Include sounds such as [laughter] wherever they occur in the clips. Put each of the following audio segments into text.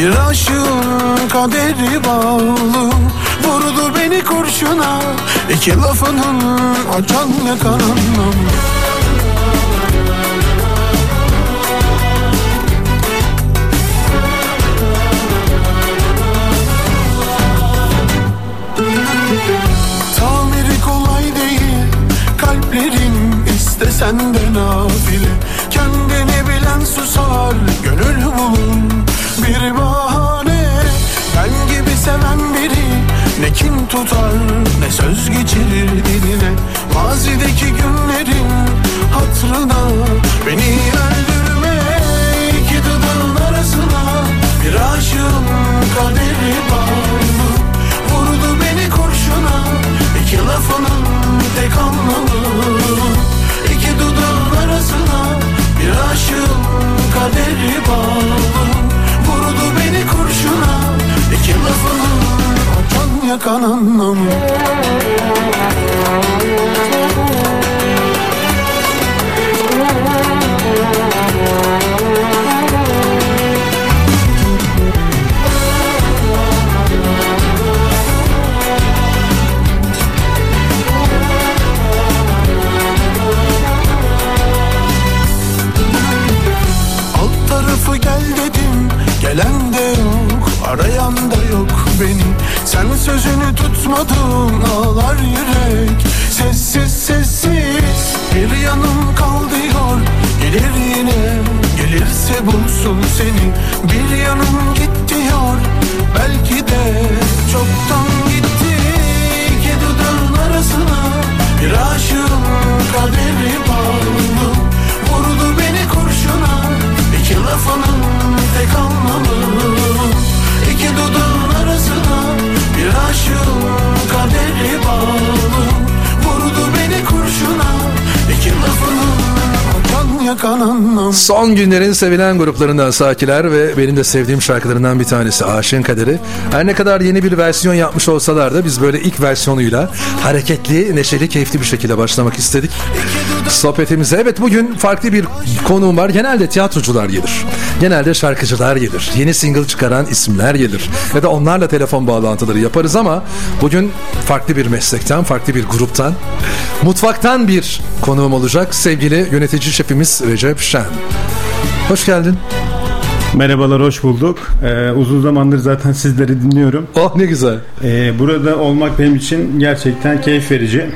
Bir aşığın kaderi bağlı. Vurdu beni kurşuna. İki lafının açan ne karanlam Tamiri kolay değil. Kalplerin istesen de nafile. Kendini bilen susar Gönül bulun bir bahane. Ben gibi seven biri Ne kin tutar ne söz geçirir diline. Mazideki günlerin hatırına Beni öldürme iki dudağın arasına Bir aşığın kaderi bağlı Vurdu beni kurşuna iki lafının tek anlamı. İki dudağın arasına bir aşığın kaderi bağlı iki lafının atan yakan anlamı Alt tarafı gel dedim Gelen de yok Arayan da yok beni Sen sözünü tutmadın Ağlar yürek. Sessiz sessiz Bir yanım kal diyor Gelir yine Gelirse bulsun seni. Bir yanım git diyor. Belki de çoktan gitti Son günlerin sevilen gruplarından Sakiler ve benim de sevdiğim şarkılarından bir tanesi Aşığın Kaderi. Her ne kadar yeni bir versiyon yapmış olsalar da biz böyle ilk versiyonuyla hareketli, neşeli, keyifli bir şekilde başlamak istedik. Sohbetimize evet bugün farklı bir konuğum var. Genelde tiyatrocular gelir. Genelde şarkıcılar gelir. Yeni single çıkaran isimler gelir. Ya da onlarla telefon bağlantıları yaparız ama bugün farklı bir meslekten, farklı bir gruptan, mutfaktan bir konuğum olacak. Sevgili yönetici şefimiz Recep Şen. Hoş geldin. Merhabalar, hoş bulduk. Ee, uzun zamandır zaten sizleri dinliyorum. Oh ne güzel. Ee, burada olmak benim için gerçekten keyif verici.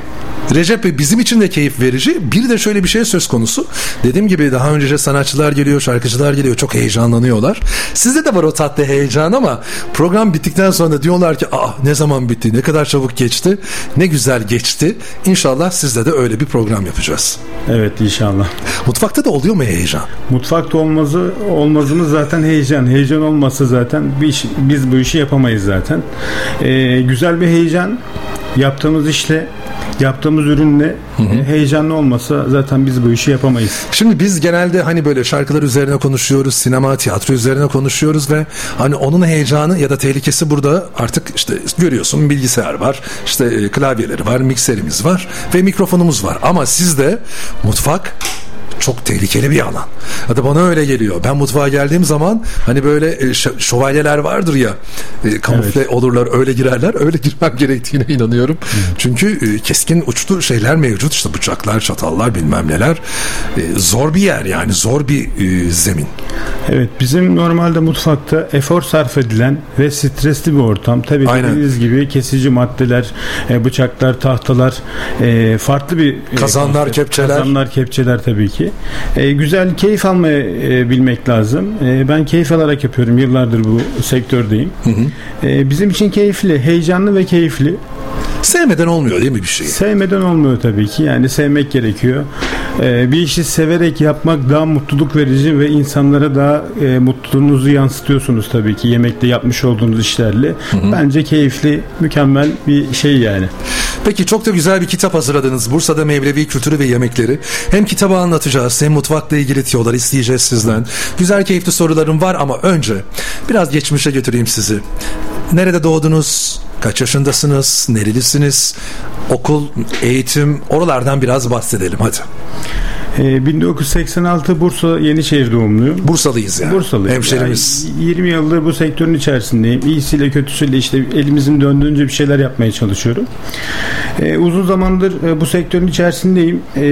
Recep Bey bizim için de keyif verici. Bir de şöyle bir şey söz konusu. Dediğim gibi daha önce sanatçılar geliyor, şarkıcılar geliyor. Çok heyecanlanıyorlar. Sizde de var o tatlı heyecan ama program bittikten sonra diyorlar ki Aa, ne zaman bitti, ne kadar çabuk geçti, ne güzel geçti. İnşallah sizde de öyle bir program yapacağız. Evet inşallah. Mutfakta da oluyor mu heyecan? Mutfakta olmazı olmazımız zaten heyecan. Heyecan olmazsa zaten bir iş- biz bu işi yapamayız zaten. Ee, güzel bir heyecan yaptığımız işle yaptığımız ürünle e, heyecanlı olmasa zaten biz bu işi yapamayız. Şimdi biz genelde hani böyle şarkılar üzerine konuşuyoruz, sinema, tiyatro üzerine konuşuyoruz ve hani onun heyecanı ya da tehlikesi burada artık işte görüyorsun bilgisayar var, işte e, klavyeleri var, mikserimiz var ve mikrofonumuz var. Ama sizde mutfak çok tehlikeli bir alan. Hadi bana öyle geliyor. Ben mutfağa geldiğim zaman hani böyle e, şövalyeler vardır ya e, kamufle olurlar öyle girerler. Öyle girmem [laughs] gerektiğine inanıyorum. Çünkü e, keskin uçlu şeyler mevcut. işte bıçaklar, çatallar bilmem neler. Zor bir yer yani zor bir zemin. Evet bizim normalde mutfakta efor sarf edilen ve stresli bir ortam. Tabii Aynen. dediğiniz gibi kesici maddeler, bıçaklar, tahtalar, farklı bir Kazanlar, kepçeler. Kazanlar, kepçeler tabii ki. E, güzel keyif almayı e, bilmek lazım. E, ben keyif alarak yapıyorum. Yıllardır bu sektördeyim. E, bizim için keyifli, heyecanlı ve keyifli. Sevmeden olmuyor değil mi bir şey? Sevmeden olmuyor tabii ki. Yani sevmek gerekiyor. Ee, bir işi severek yapmak daha mutluluk verici ve insanlara daha e, mutluluğunuzu yansıtıyorsunuz tabii ki yemekte yapmış olduğunuz işlerle. Bence keyifli, mükemmel bir şey yani. Peki çok da güzel bir kitap hazırladınız. Bursa'da Mevlevi kültürü ve yemekleri. Hem kitabı anlatacağız hem mutfakla ilgili tiyolar isteyeceğiz sizden. Güzel keyifli sorularım var ama önce biraz geçmişe götüreyim sizi. Nerede doğdunuz? Kaç yaşındasınız? Nerelisiniz? Okul, eğitim oralardan biraz bahsedelim hadi. E, 1986 Bursa Yenişehir doğumluyum. Bursalıyız yani. Bursalıyım. Hemşerimiz. Yani 20 yıldır bu sektörün içerisindeyim. İyisiyle kötüsüyle işte elimizin döndüğünce bir şeyler yapmaya çalışıyorum. E, uzun zamandır e, bu sektörün içerisindeyim. E,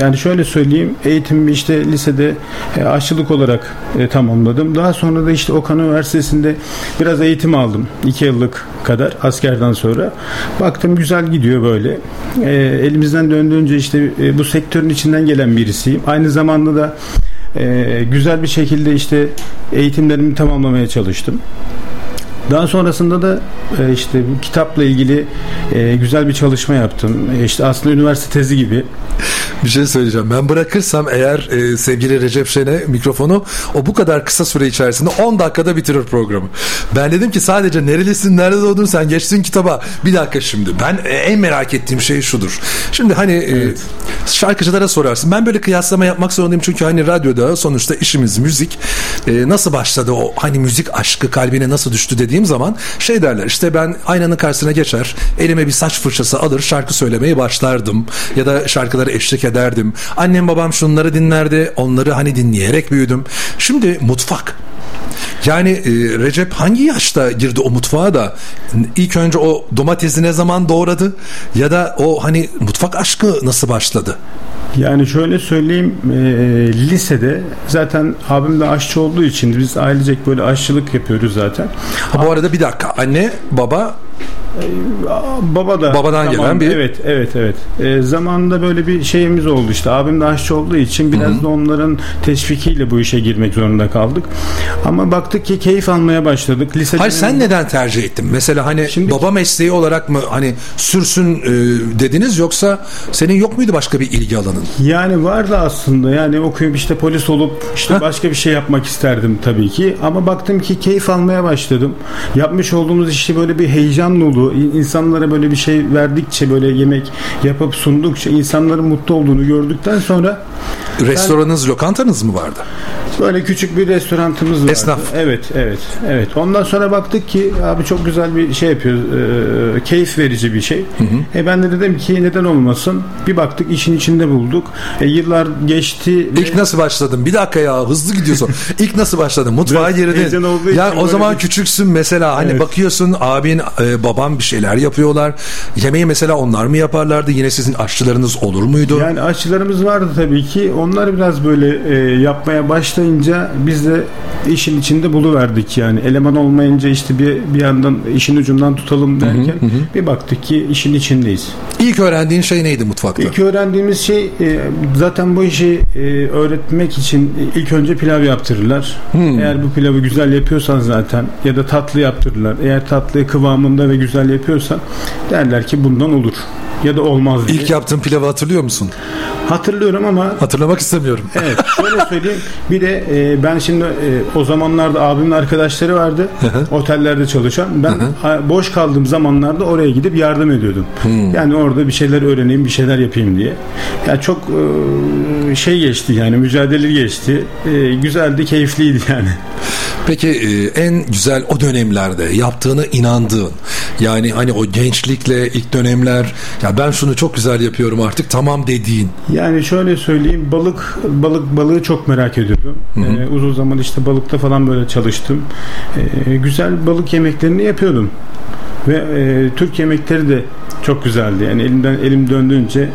yani şöyle söyleyeyim. Eğitimimi işte lisede e, aşçılık olarak e, tamamladım. Daha sonra da işte Okan Üniversitesi'nde biraz eğitim aldım. 2 yıllık kadar askerden sonra. Baktım güzel gidiyor böyle. E, elimizden döndüğünce işte e, bu sektörün içinden gelen birisiyim. Aynı zamanda da e, güzel bir şekilde işte eğitimlerimi tamamlamaya çalıştım. Daha sonrasında da e, işte kitapla ilgili e, güzel bir çalışma yaptım. E, işte aslında üniversite tezi gibi. Bir şey söyleyeceğim. Ben bırakırsam eğer e, sevgili Recep Şen'e mikrofonu o bu kadar kısa süre içerisinde 10 dakikada bitirir programı. Ben dedim ki sadece nerelisin, nerede doğdun sen geçtin kitaba. Bir dakika şimdi. Ben e, en merak ettiğim şey şudur. Şimdi hani e, şarkıcılara sorarsın. Ben böyle kıyaslama yapmak zorundayım çünkü hani radyoda sonuçta işimiz müzik. E, nasıl başladı o hani müzik aşkı kalbine nasıl düştü dediğim zaman şey derler işte ben aynanın karşısına geçer elime bir saç fırçası alır şarkı söylemeye başlardım ya da şarkıları eşlik ederdim. Annem babam şunları dinlerdi onları hani dinleyerek büyüdüm. Şimdi mutfak yani e, Recep hangi yaşta girdi o mutfağa da ilk önce o domatesi ne zaman doğradı ya da o hani mutfak aşkı nasıl başladı? Yani şöyle söyleyeyim e, lisede zaten abim de aşçı olduğu için biz ailecek böyle aşçılık yapıyoruz zaten. Ha, bu arada bir dakika anne baba Baba da babadan gelen bir evet evet evet. E, zamanında böyle bir şeyimiz oldu işte abim de aşçı olduğu için biraz Hı-hı. da onların teşvikiyle bu işe girmek zorunda kaldık. Ama baktık ki keyif almaya başladık. Lisede Hayır sen neden tercih ettin? Mesela hani Şimdi, baba mesleği olarak mı hani sürsün e, dediniz yoksa senin yok muydu başka bir ilgi alanın? Yani vardı aslında. Yani okuyup işte polis olup işte Heh. başka bir şey yapmak isterdim tabii ki. Ama baktım ki keyif almaya başladım. Yapmış olduğumuz işi böyle bir heyecan dolu insanlara böyle bir şey verdikçe böyle yemek yapıp sundukça insanların mutlu olduğunu gördükten sonra restoranınız, ben, lokantanız mı vardı? Böyle küçük bir restorantımız vardı. Esnaf. Evet, evet, evet. Ondan sonra baktık ki abi çok güzel bir şey yapıyor. E, keyif verici bir şey. Hı hı. E ben de dedim ki neden olmasın? Bir baktık işin içinde bulduk. E, yıllar geçti. İlk ve... nasıl başladın? Bir dakika ya hızlı gidiyorsun. [laughs] İlk nasıl başladın? Mutfağa girdin. Ya o zaman bir... küçüksün mesela hani evet. bakıyorsun abin, e, baban bir şeyler yapıyorlar. Yemeği mesela onlar mı yaparlardı? Yine sizin aşçılarınız olur muydu? Yani aşçılarımız vardı tabii ki. Onlar biraz böyle e, yapmaya başlayınca biz de işin içinde buluverdik yani. Eleman olmayınca işte bir bir yandan işin ucundan tutalım derken hı hı hı. bir baktık ki işin içindeyiz. İlk öğrendiğin şey neydi mutfakta? İlk öğrendiğimiz şey e, zaten bu işi e, öğretmek için ilk önce pilav yaptırırlar. Hmm. Eğer bu pilavı güzel yapıyorsan zaten ya da tatlı yaptırırlar. Eğer tatlıyı kıvamında ve güzel yapıyorsan derler ki bundan olur ya da olmaz diye. İlk yaptığın pilavı hatırlıyor musun? Hatırlıyorum ama hatırlamak istemiyorum. Evet, [laughs] şöyle söyleyeyim. Bir de e, ben şimdi e, o zamanlarda abimin arkadaşları vardı. otellerde çalışan. Ben boş kaldığım zamanlarda oraya gidip yardım ediyordum. Hmm. Yani orada bir şeyler öğreneyim, bir şeyler yapayım diye. Yani çok e, şey geçti yani mücadele geçti. E, güzeldi, keyifliydi yani. Peki e, en güzel o dönemlerde yaptığını inandığın yani hani o gençlikle ilk dönemler ya ben şunu çok güzel yapıyorum artık tamam dediğin. Yani şöyle söyleyeyim balık balık balığı çok merak ediyordum. Ee, uzun zaman işte balıkta falan böyle çalıştım. Ee, güzel balık yemeklerini yapıyordum. Ve e, Türk yemekleri de çok güzeldi. Yani elimden elim döndüğünce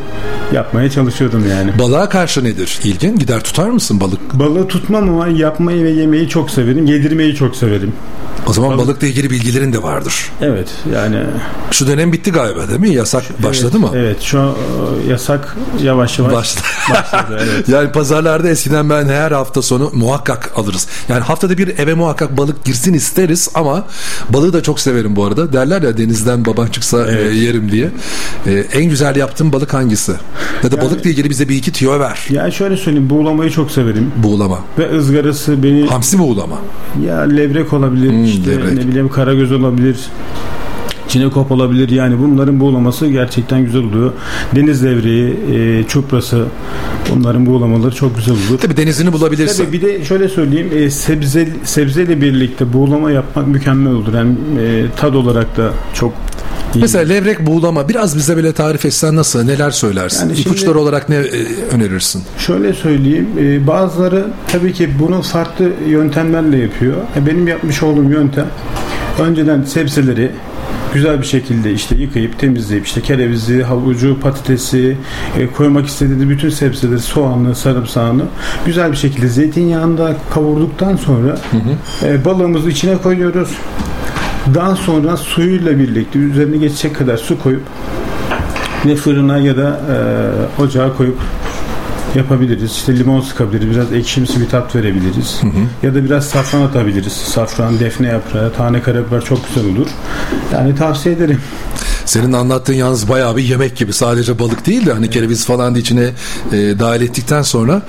yapmaya çalışıyordum yani. Balığa karşı nedir ilgin? Gider tutar mısın balık? Balığı tutmam ama yapmayı ve yemeği çok severim. Yedirmeyi çok severim. O zaman balık. balıkla ilgili bilgilerin de vardır. Evet yani. Şu dönem bitti galiba değil mi? Yasak evet, başladı mı? Evet şu an e, yasak yavaş yavaş başladı. başladı [laughs] evet. yani pazarlarda eskiden ben her hafta sonu muhakkak alırız. Yani haftada bir eve muhakkak balık girsin isteriz ama balığı da çok severim bu arada. Derler ya denizden baban çıksa e, evet. e, yerim diye. E, en güzel yaptığım balık hangisi? Ya da yani, balıkla ilgili bize bir iki tüyo ver. Ya şöyle söyleyeyim buğulamayı çok severim. Buğulama. Ve ızgarası beni... Hamsi buğulama. Ya levrek olabilir. Hmm işte levrek. ne bileyim karagöz olabilir Çinekop olabilir yani bunların buğulaması gerçekten güzel oluyor. Deniz devreği, e, çuprası bunların buğulamaları çok güzel olur. Tabii denizini bulabilirsin. Tabii bir de şöyle söyleyeyim e, sebze sebzeyle birlikte buğulama yapmak mükemmel olur. Yani e, tad olarak da çok. Mesela levrek buğulama biraz bize böyle tarif etsen nasıl neler söylersin? Yani şimdi- İpuçları olarak ne e, önerirsin? Şöyle söyleyeyim, e, bazıları tabii ki bunu farklı yöntemlerle yapıyor. E, benim yapmış olduğum yöntem önceden sebzeleri güzel bir şekilde işte yıkayıp temizleyip işte kerevizi, havucu, patatesi, e, koymak istediğiniz bütün sebzeleri, soğanlı, sarımsağını güzel bir şekilde zeytinyağında kavurduktan sonra e, balığımızı içine koyuyoruz. Daha sonra suyuyla birlikte üzerine geçecek kadar su koyup ne fırına ya da e, ocağa koyup yapabiliriz. İşte limon sıkabiliriz. Biraz ekşimsi bir tat verebiliriz. Ya da biraz safran atabiliriz. Safran, defne yaprağı, tane karabiber çok güzel olur. Yani tavsiye ederim. Senin anlattığın yalnız bayağı bir yemek gibi. Sadece balık değil de hani kereviz falan da içine e, dahil ettikten sonra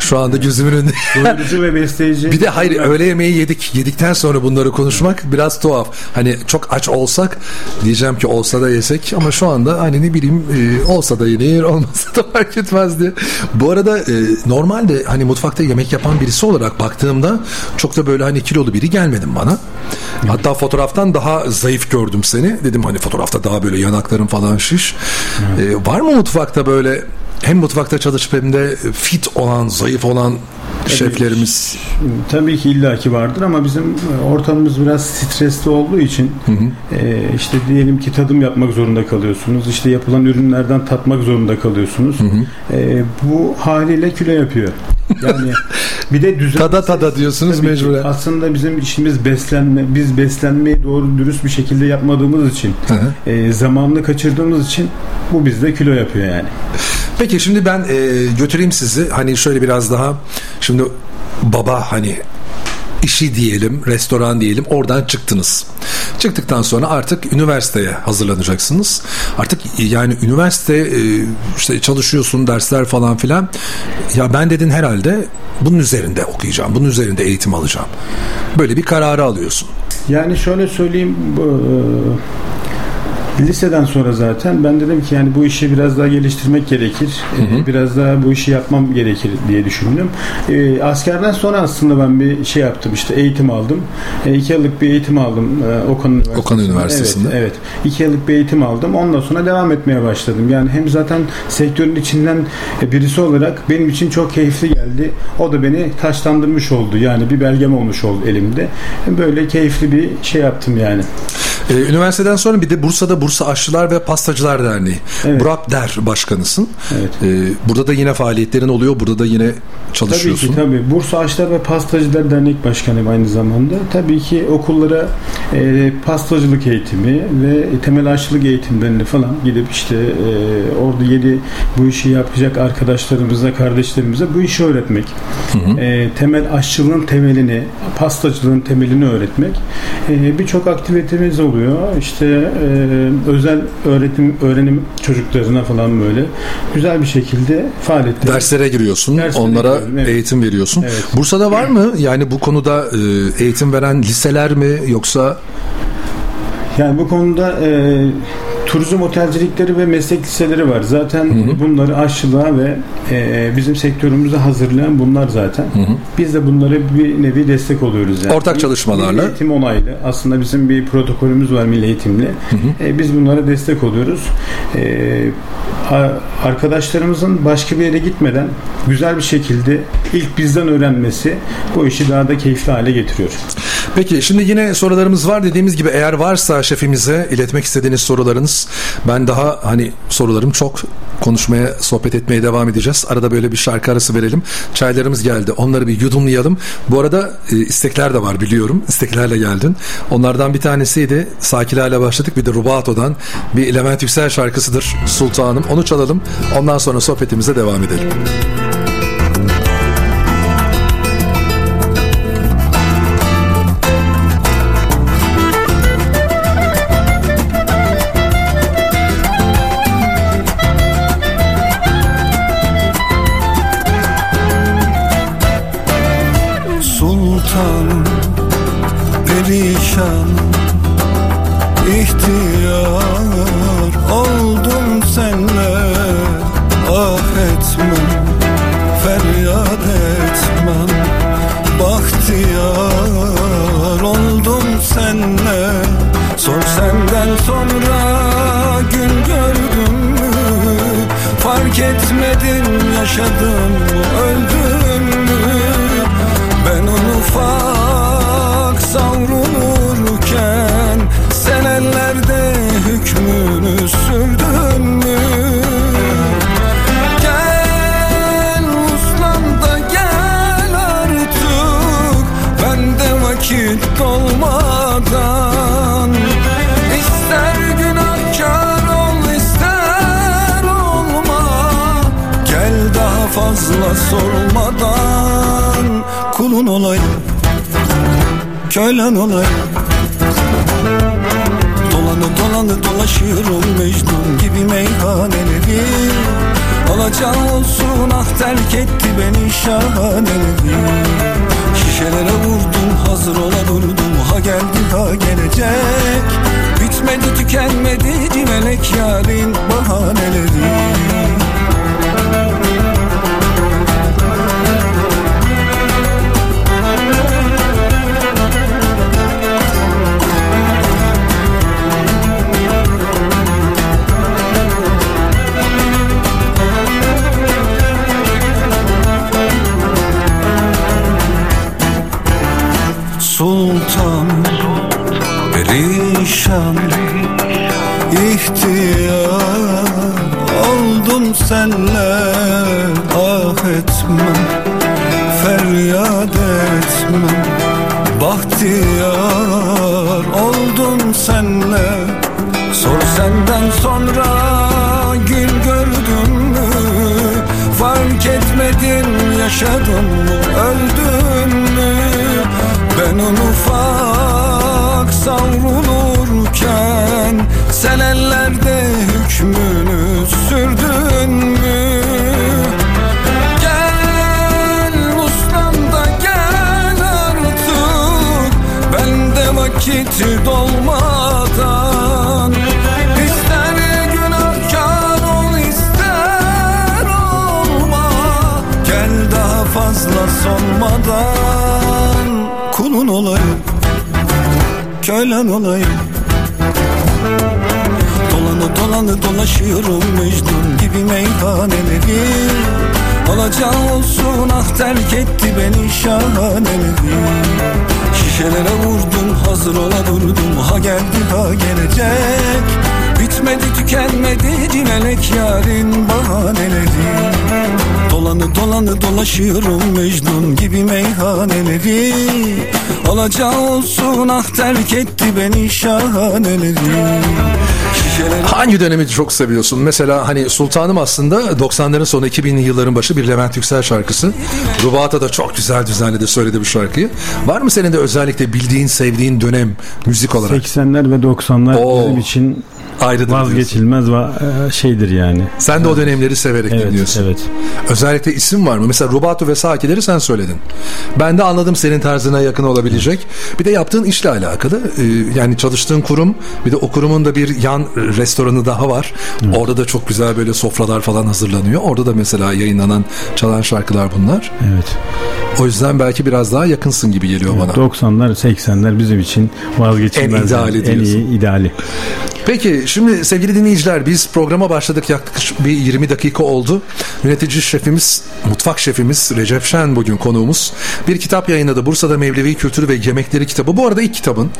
şu anda gözümün önünde. Doyurucu ve besleyici. Bir de hayır öğle yemeği yedik. Yedikten sonra bunları konuşmak biraz tuhaf. Hani çok aç olsak diyeceğim ki olsa da yesek ama şu anda hani ne bileyim e, olsa da yenir olmasa da fark etmez diye. Bu arada e, normalde hani mutfakta yemek yapan birisi olarak baktığımda çok da böyle hani kilolu biri gelmedin bana. Hatta fotoğraftan daha zayıf gördüm seni. Dedim hani fotoğrafta daha böyle yanakların falan şiş. E, var mı mutfakta böyle hem mutfakta çalışıp hem de fit olan, zayıf olan şeflerimiz? Tabii ki illaki vardır ama bizim ortamımız biraz stresli olduğu için e, işte diyelim ki tadım yapmak zorunda kalıyorsunuz. İşte yapılan ürünlerden tatmak zorunda kalıyorsunuz. E, bu haliyle kilo yapıyor. Yani bir de düzen Tada tada diyorsunuz mecburen. Aslında bizim işimiz beslenme. Biz beslenmeyi doğru dürüst bir şekilde yapmadığımız için, Hı hı. e, zamanını kaçırdığımız için bu bizde kilo yapıyor yani. Peki şimdi ben e, götüreyim sizi hani şöyle biraz daha şimdi baba hani işi diyelim, restoran diyelim oradan çıktınız. Çıktıktan sonra artık üniversiteye hazırlanacaksınız. Artık yani üniversite e, işte çalışıyorsun dersler falan filan. Ya ben dedin herhalde bunun üzerinde okuyacağım. Bunun üzerinde eğitim alacağım. Böyle bir kararı alıyorsun. Yani şöyle söyleyeyim e, liseden sonra zaten ben dedim ki yani bu işi biraz daha geliştirmek gerekir. E, Biraz daha bu işi yapmam gerekir diye düşündüm. E, askerden sonra aslında ben bir şey yaptım işte eğitim aldım. E, iki yıllık bir eğitim aldım e, Okan Üniversitesi'nde. Okan Üniversitesi'nde. Evet, evet. İki yıllık bir eğitim aldım. Ondan sonra devam etmeye başladım. Yani hem zaten sektörün içinden e, birisi olarak benim için çok keyifli geldi. O da beni taşlandırmış oldu. Yani bir belgem olmuş oldu elimde. Böyle keyifli bir şey yaptım yani. Ee, üniversiteden sonra bir de Bursa'da Bursa Aşçılar ve Pastacılar Derneği. Evet. Burap Der başkanısın. Evet. Ee, burada da yine faaliyetlerin oluyor. Burada da yine Tabii çalışıyorsun. ki tabii. Bursa Aşçılar ve Pastacılar Dernek Başkanıyım aynı zamanda. Tabii ki okullara e, pastacılık eğitimi ve temel aşçılık eğitimlerini falan gidip işte e, orada yeni bu işi yapacak arkadaşlarımıza, kardeşlerimize bu işi öğretmek. E, temel aşçılığın temelini, pastacılığın temelini öğretmek. E, Birçok aktivitemiz oluyor. İşte e, özel öğretim, öğrenim çocuklarına falan böyle güzel bir şekilde faaliyetler. Derslere giriyorsun. Derslere onlara giriyorum, evet. eğitim veriyorsun. Evet. Bursa'da var mı? Yani bu konuda e, eğitim veren liseler mi yoksa Yani bu konuda e, turizm otelcilikleri ve meslek liseleri var. Zaten bunları aşçılığa ve e, bizim sektörümüzü hazırlayan bunlar zaten. Biz de bunlara bir nevi destek oluyoruz. Yani. Ortak çalışmalarla. Milli eğitim onaylı. Aslında bizim bir protokolümüz var milli eğitimle. E, biz bunlara destek oluyoruz. E, arkadaşlarımızın başka bir yere gitmeden güzel bir şekilde ilk bizden öğrenmesi bu işi daha da keyifli hale getiriyor. Peki şimdi yine sorularımız var dediğimiz gibi eğer varsa şefimize iletmek istediğiniz sorularınız ben daha hani sorularım çok konuşmaya sohbet etmeye devam edeceğiz. Arada böyle bir şarkı arası verelim. Çaylarımız geldi. Onları bir yudumlayalım. Bu arada e, istekler de var biliyorum. İsteklerle geldin. Onlardan bir tanesiydi. Sakilerle başladık. Bir de Rubato'dan bir Levent Yüksel şarkısıdır Sultanım. Onu çalalım. Ondan sonra sohbetimize devam edelim. Sultan sormadan Kulun olayım Kölen olayım. Dolanı dolanı dolaşıyorum Mecnun gibi meyhaneleri Alacağı olsun ah terk etti beni şahaneleri Şişelere vurdum hazır ola durdum Ha geldi ha gelecek. Bitmedi tükenmedi civelek yarın bahaneleri yaşadın mı Öldün mü? Ben onu ufak savrulurken Kölen olayım. Dolanı dolanı dolaşıyorum Mecnun gibi meyhaneleri Alacağı olsun ah terk etti beni şahaneleri Şişelere vurdum hazır ola durdum Ha geldi ha gelecek Bitmedi tükenmedi cinelek yarın bahaneleri Dolanı dolanı dolaşıyorum Mecnun gibi meyhaneleri Alacağı olsun ah terk etti beni şahaneleri Hangi dönemi çok seviyorsun? Mesela hani Sultanım aslında 90'ların sonu 2000'li yılların başı bir Levent Yüksel şarkısı. Rubata da çok güzel düzenledi söyledi bu şarkıyı. Var mı senin de özellikle bildiğin, sevdiğin dönem müzik olarak? 80'ler ve 90'lar Oo. bizim için Ayrıdır diyorsun. vazgeçilmez va- e, şeydir yani. Sen de o dönemleri severek Evet, dinliyorsun. evet. Özellikle isim var mı? Mesela Rubato ve Sakileri sen söyledin. Ben de anladım senin tarzına yakın olabilecek. Bir de yaptığın işle alakalı. Ee, yani çalıştığın kurum bir de o kurumun da bir yan restoranı daha var. Orada da çok güzel böyle sofralar falan hazırlanıyor. Orada da mesela yayınlanan çalan şarkılar bunlar. Evet. O yüzden belki biraz daha yakınsın gibi geliyor bana. 90'lar 80'ler bizim için vazgeçilmez. En ideali yani. En diyorsun. iyi ideali. Peki şimdi sevgili dinleyiciler biz programa başladık yaklaşık bir 20 dakika oldu. Yönetici şefimiz, mutfak şefimiz Recep Şen bugün konuğumuz. Bir kitap yayınladı. Bursa'da Mevlevi Kültürü ve Yemekleri kitabı. Bu arada ilk kitabın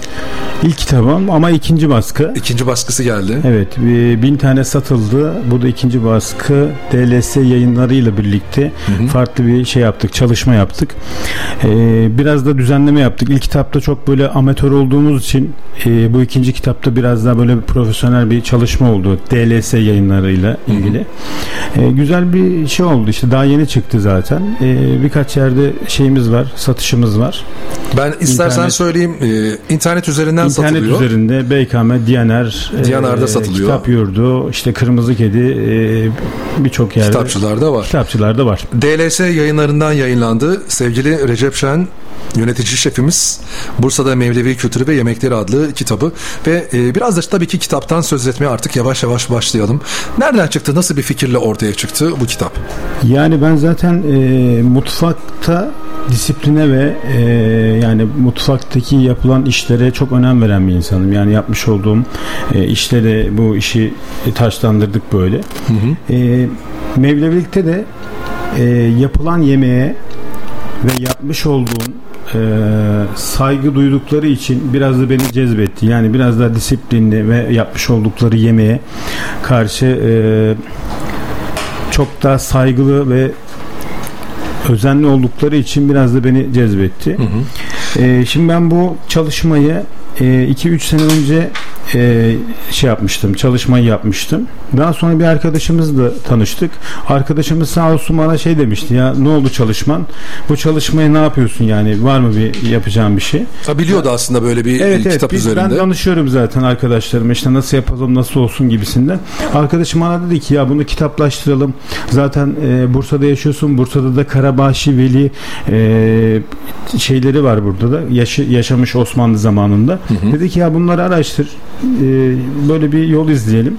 İlk kitabım ama ikinci baskı. ikinci baskısı geldi. Evet bir bin tane satıldı. Bu da ikinci baskı DLS yayınlarıyla birlikte farklı bir şey yaptık. Çalışma yaptık. Ee, biraz da düzenleme yaptık. İlk kitapta çok böyle amatör olduğumuz için e, bu ikinci kitapta biraz daha böyle bir profesyonel bir çalışma oldu. DLS yayınlarıyla ilgili. Ee, güzel bir şey oldu. İşte daha yeni çıktı zaten. Ee, birkaç yerde şeyimiz var. Satışımız var. Ben istersen İnternet- söyleyeyim e, internet üzerinden İnternet satılıyor. üzerinde BKM, Diyaner, Diyanar'da e, satılıyor. Kitap Yurdu, işte Kırmızı Kedi e, birçok yerde. Kitapçılarda var. Kitapçılarda var. DLS yayınlarından yayınlandı. Sevgili Recep Şen yönetici şefimiz Bursa'da Mevlevi Kültürü ve Yemekleri adlı kitabı ve e, biraz da tabii ki kitaptan söz etmeye artık yavaş yavaş başlayalım. Nereden çıktı? Nasıl bir fikirle ortaya çıktı bu kitap? Yani ben zaten e, mutfakta disipline ve e, yani mutfaktaki yapılan işlere çok önem veren bir insanım. Yani yapmış olduğum e, işlere bu işi taşlandırdık böyle. Hı hı. E, Mevlevilikte de e, yapılan yemeğe ve yapmış olduğum e, saygı duydukları için biraz da beni cezbetti. Yani biraz daha disiplinli ve yapmış oldukları yemeğe karşı e, çok daha saygılı ve özenli oldukları için biraz da beni cezbetti. Hı hı. E, şimdi ben bu çalışmayı 2-3 e, sene önce e, şey yapmıştım, çalışmayı yapmıştım. Daha sonra bir arkadaşımızla tanıştık. Arkadaşımız sağ olsun bana şey demişti ya ne oldu çalışman? Bu çalışmayı ne yapıyorsun yani? Var mı bir yapacağım bir şey? Ha, biliyordu aslında böyle bir evet, kitap evet, biz, üzerinde. Ben danışıyorum zaten arkadaşlarıma işte nasıl yapalım nasıl olsun gibisinden. Arkadaşım bana dedi ki ya bunu kitaplaştıralım. Zaten e, Bursa'da yaşıyorsun. Bursa'da da Karabaşi Veli e, şeyleri var burada da. Yaşı, yaşamış Osmanlı zamanında. Hı hı. Dedi ki ya bunları araştır. E, böyle bir yol izleyelim.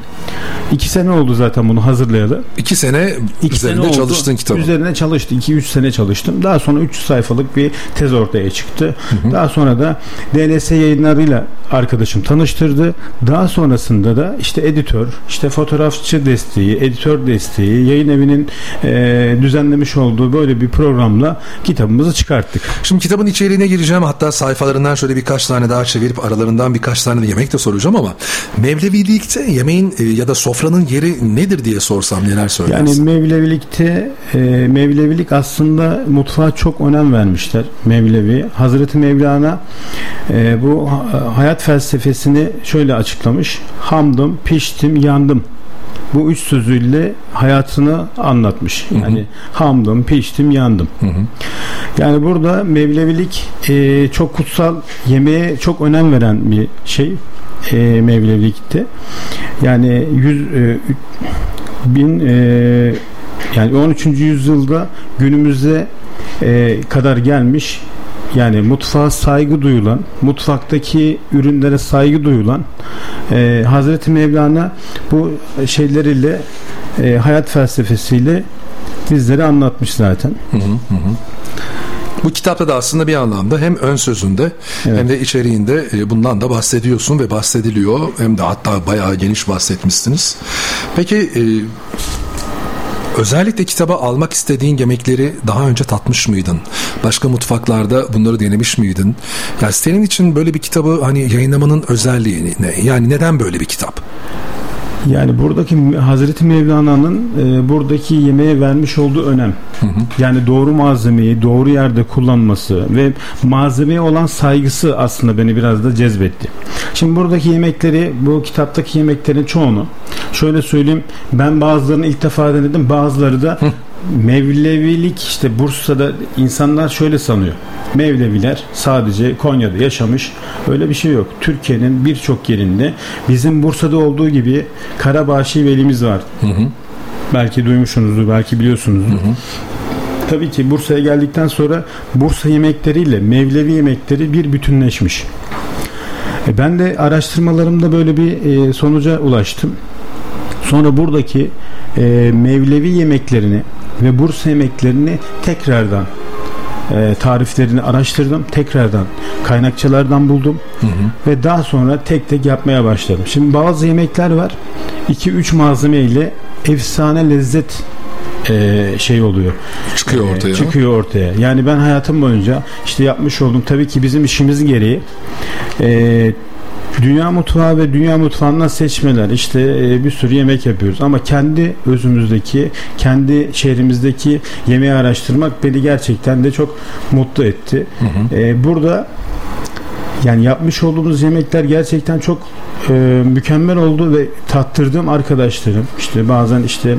İki sene oldu zaten bunu hazırlayalı. İki sene İki üzerinde sene çalıştın kitabı. Üzerine çalıştı. İki üç sene çalıştım. Daha sonra üç sayfalık bir tez ortaya çıktı. Hı hı. Daha sonra da DLS yayınlarıyla arkadaşım tanıştırdı. Daha sonrasında da işte editör, işte fotoğrafçı desteği, editör desteği, yayın evinin e, düzenlemiş olduğu böyle bir programla kitabımızı çıkarttık. Şimdi kitabın içeriğine gireceğim. Hatta sayfalarından şöyle birkaç tane daha çevirip aralarından birkaç tane de yemek de soracağım ama Mevlevilikte yemeğin e, ya da sofranın yeri nedir diye sorsam neler söylersin? Yani Mevlevilikte e, Mevlevilik aslında mutfağa çok önem vermişler Mevlevi. Hazreti Mevlana e, bu hayat felsefesini şöyle açıklamış. Hamdım, piştim, yandım bu üç sözüyle hayatını anlatmış. Yani hı hı. hamdım, piştim, yandım. Hı hı. Yani burada Mevlevilik e, çok kutsal yemeğe çok önem veren bir şey e, Mevlevilikte. Yani yüz e, bin e, yani 13. yüzyılda günümüze e, kadar gelmiş yani mutfağa saygı duyulan, mutfaktaki ürünlere saygı duyulan e, Hazreti Mevlana bu şeyleriyle e, hayat felsefesiyle bizlere anlatmış zaten. Hı hı hı. Bu kitapta da aslında bir anlamda hem ön sözünde evet. hem de içeriğinde e, bundan da bahsediyorsun ve bahsediliyor. Hem de hatta bayağı geniş bahsetmişsiniz. Peki e, Özellikle kitaba almak istediğin yemekleri daha önce tatmış mıydın? Başka mutfaklarda bunları denemiş miydin? Yani senin için böyle bir kitabı hani yayınlamanın özelliği ne? Yani neden böyle bir kitap? Yani buradaki Hazreti Mevlana'nın e, buradaki yemeğe vermiş olduğu önem. Hı hı. Yani doğru malzemeyi doğru yerde kullanması ve malzemeye olan saygısı aslında beni biraz da cezbetti. Şimdi buradaki yemekleri, bu kitaptaki yemeklerin çoğunu şöyle söyleyeyim ben bazılarını ilk defa denedim bazıları da Mevlevilik işte Bursa'da insanlar şöyle sanıyor. Mevleviler sadece Konya'da yaşamış. Öyle bir şey yok. Türkiye'nin birçok yerinde bizim Bursa'da olduğu gibi Karabaşi velimiz var. Hı hı. Belki duymuşsunuzdur, belki biliyorsunuzdur. Hı hı. Tabii ki Bursa'ya geldikten sonra Bursa yemekleriyle Mevlevi yemekleri bir bütünleşmiş. E ben de araştırmalarımda böyle bir e, sonuca ulaştım. Sonra buradaki e, Mevlevi yemeklerini ve Bursa yemeklerini tekrardan e, tariflerini araştırdım. Tekrardan kaynakçalardan buldum. Hı hı. Ve daha sonra tek tek yapmaya başladım. Şimdi bazı yemekler var. 2-3 malzeme ile efsane lezzet e, şey oluyor. Çıkıyor e, ortaya. E, çıkıyor ortaya. Yani ben hayatım boyunca işte yapmış oldum. Tabii ki bizim işimiz gereği e, Dünya mutfağı ve dünya mutfağından seçmeler işte e, bir sürü yemek yapıyoruz ama kendi özümüzdeki kendi şehrimizdeki yemeği araştırmak beni gerçekten de çok mutlu etti. Hı hı. E, burada yani yapmış olduğumuz yemekler gerçekten çok e, mükemmel oldu ve tattırdığım arkadaşlarım işte bazen işte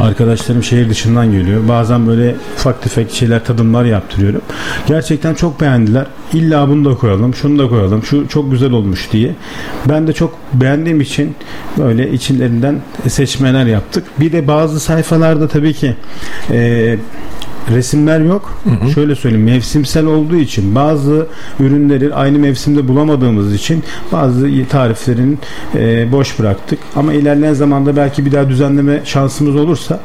Arkadaşlarım şehir dışından geliyor. Bazen böyle ufak tefek şeyler tadımlar yaptırıyorum. Gerçekten çok beğendiler. İlla bunu da koyalım, şunu da koyalım. Şu çok güzel olmuş diye. Ben de çok beğendiğim için böyle içlerinden seçmeler yaptık. Bir de bazı sayfalarda tabii ki e, resimler yok. Şöyle söyleyeyim mevsimsel olduğu için bazı ürünleri aynı mevsimde bulamadığımız için bazı tariflerin e, boş bıraktık. Ama ilerleyen zamanda belki bir daha düzenleme şansımız olursa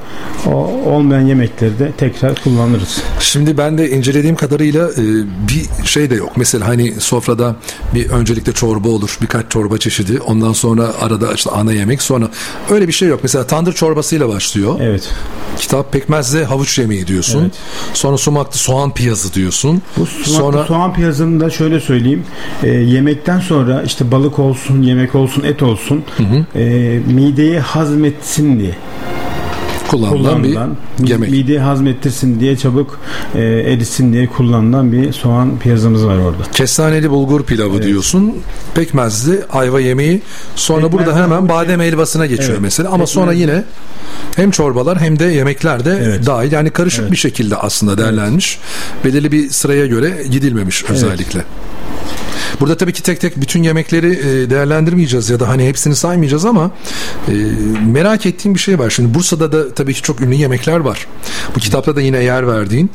o olmayan yemekleri de tekrar kullanırız. Şimdi ben de incelediğim kadarıyla e, bir şey de yok. Mesela hani sofrada bir öncelikle çorba olur. Birkaç çorba çeşidi. Ondan sonra arada işte ana yemek. Sonra öyle bir şey yok. Mesela tandır çorbasıyla başlıyor. Evet. Kitap pekmezle havuç yemeği diyorsun. Evet. Sonra sumaklı soğan piyazı diyorsun. Bu sumaklı Sonra soğan piyazını da şöyle söyleyeyim. E, yemekten sonra işte balık olsun, yemek olsun, et olsun e, mideyi hazmetsin diye kullanılan bir kullanılan yemek. mideyi hazmettirsin diye çabuk e, erisin diye kullanılan bir soğan piyazımız var orada. Kestaneli bulgur pilavı Evet. diyorsun. Pekmezli ayva yemeği. Sonra Pekmezli burada hemen havuç badem helvasına geçiyor Evet. mesela. Ama sonra Pekmezli- yine hem çorbalar hem de yemekler de Evet. dahil. Yani karışık Evet. bir şekilde aslında değerlenmiş. Belirli bir sıraya göre gidilmemiş özellikle. Burada tabii ki tek tek bütün yemekleri e, değerlendirmeyeceğiz ya da hani hepsini saymayacağız ama e, merak ettiğim bir şey var. Şimdi Bursa'da da tabii ki çok ünlü yemekler var. Bu kitapta da yine yer verdiğin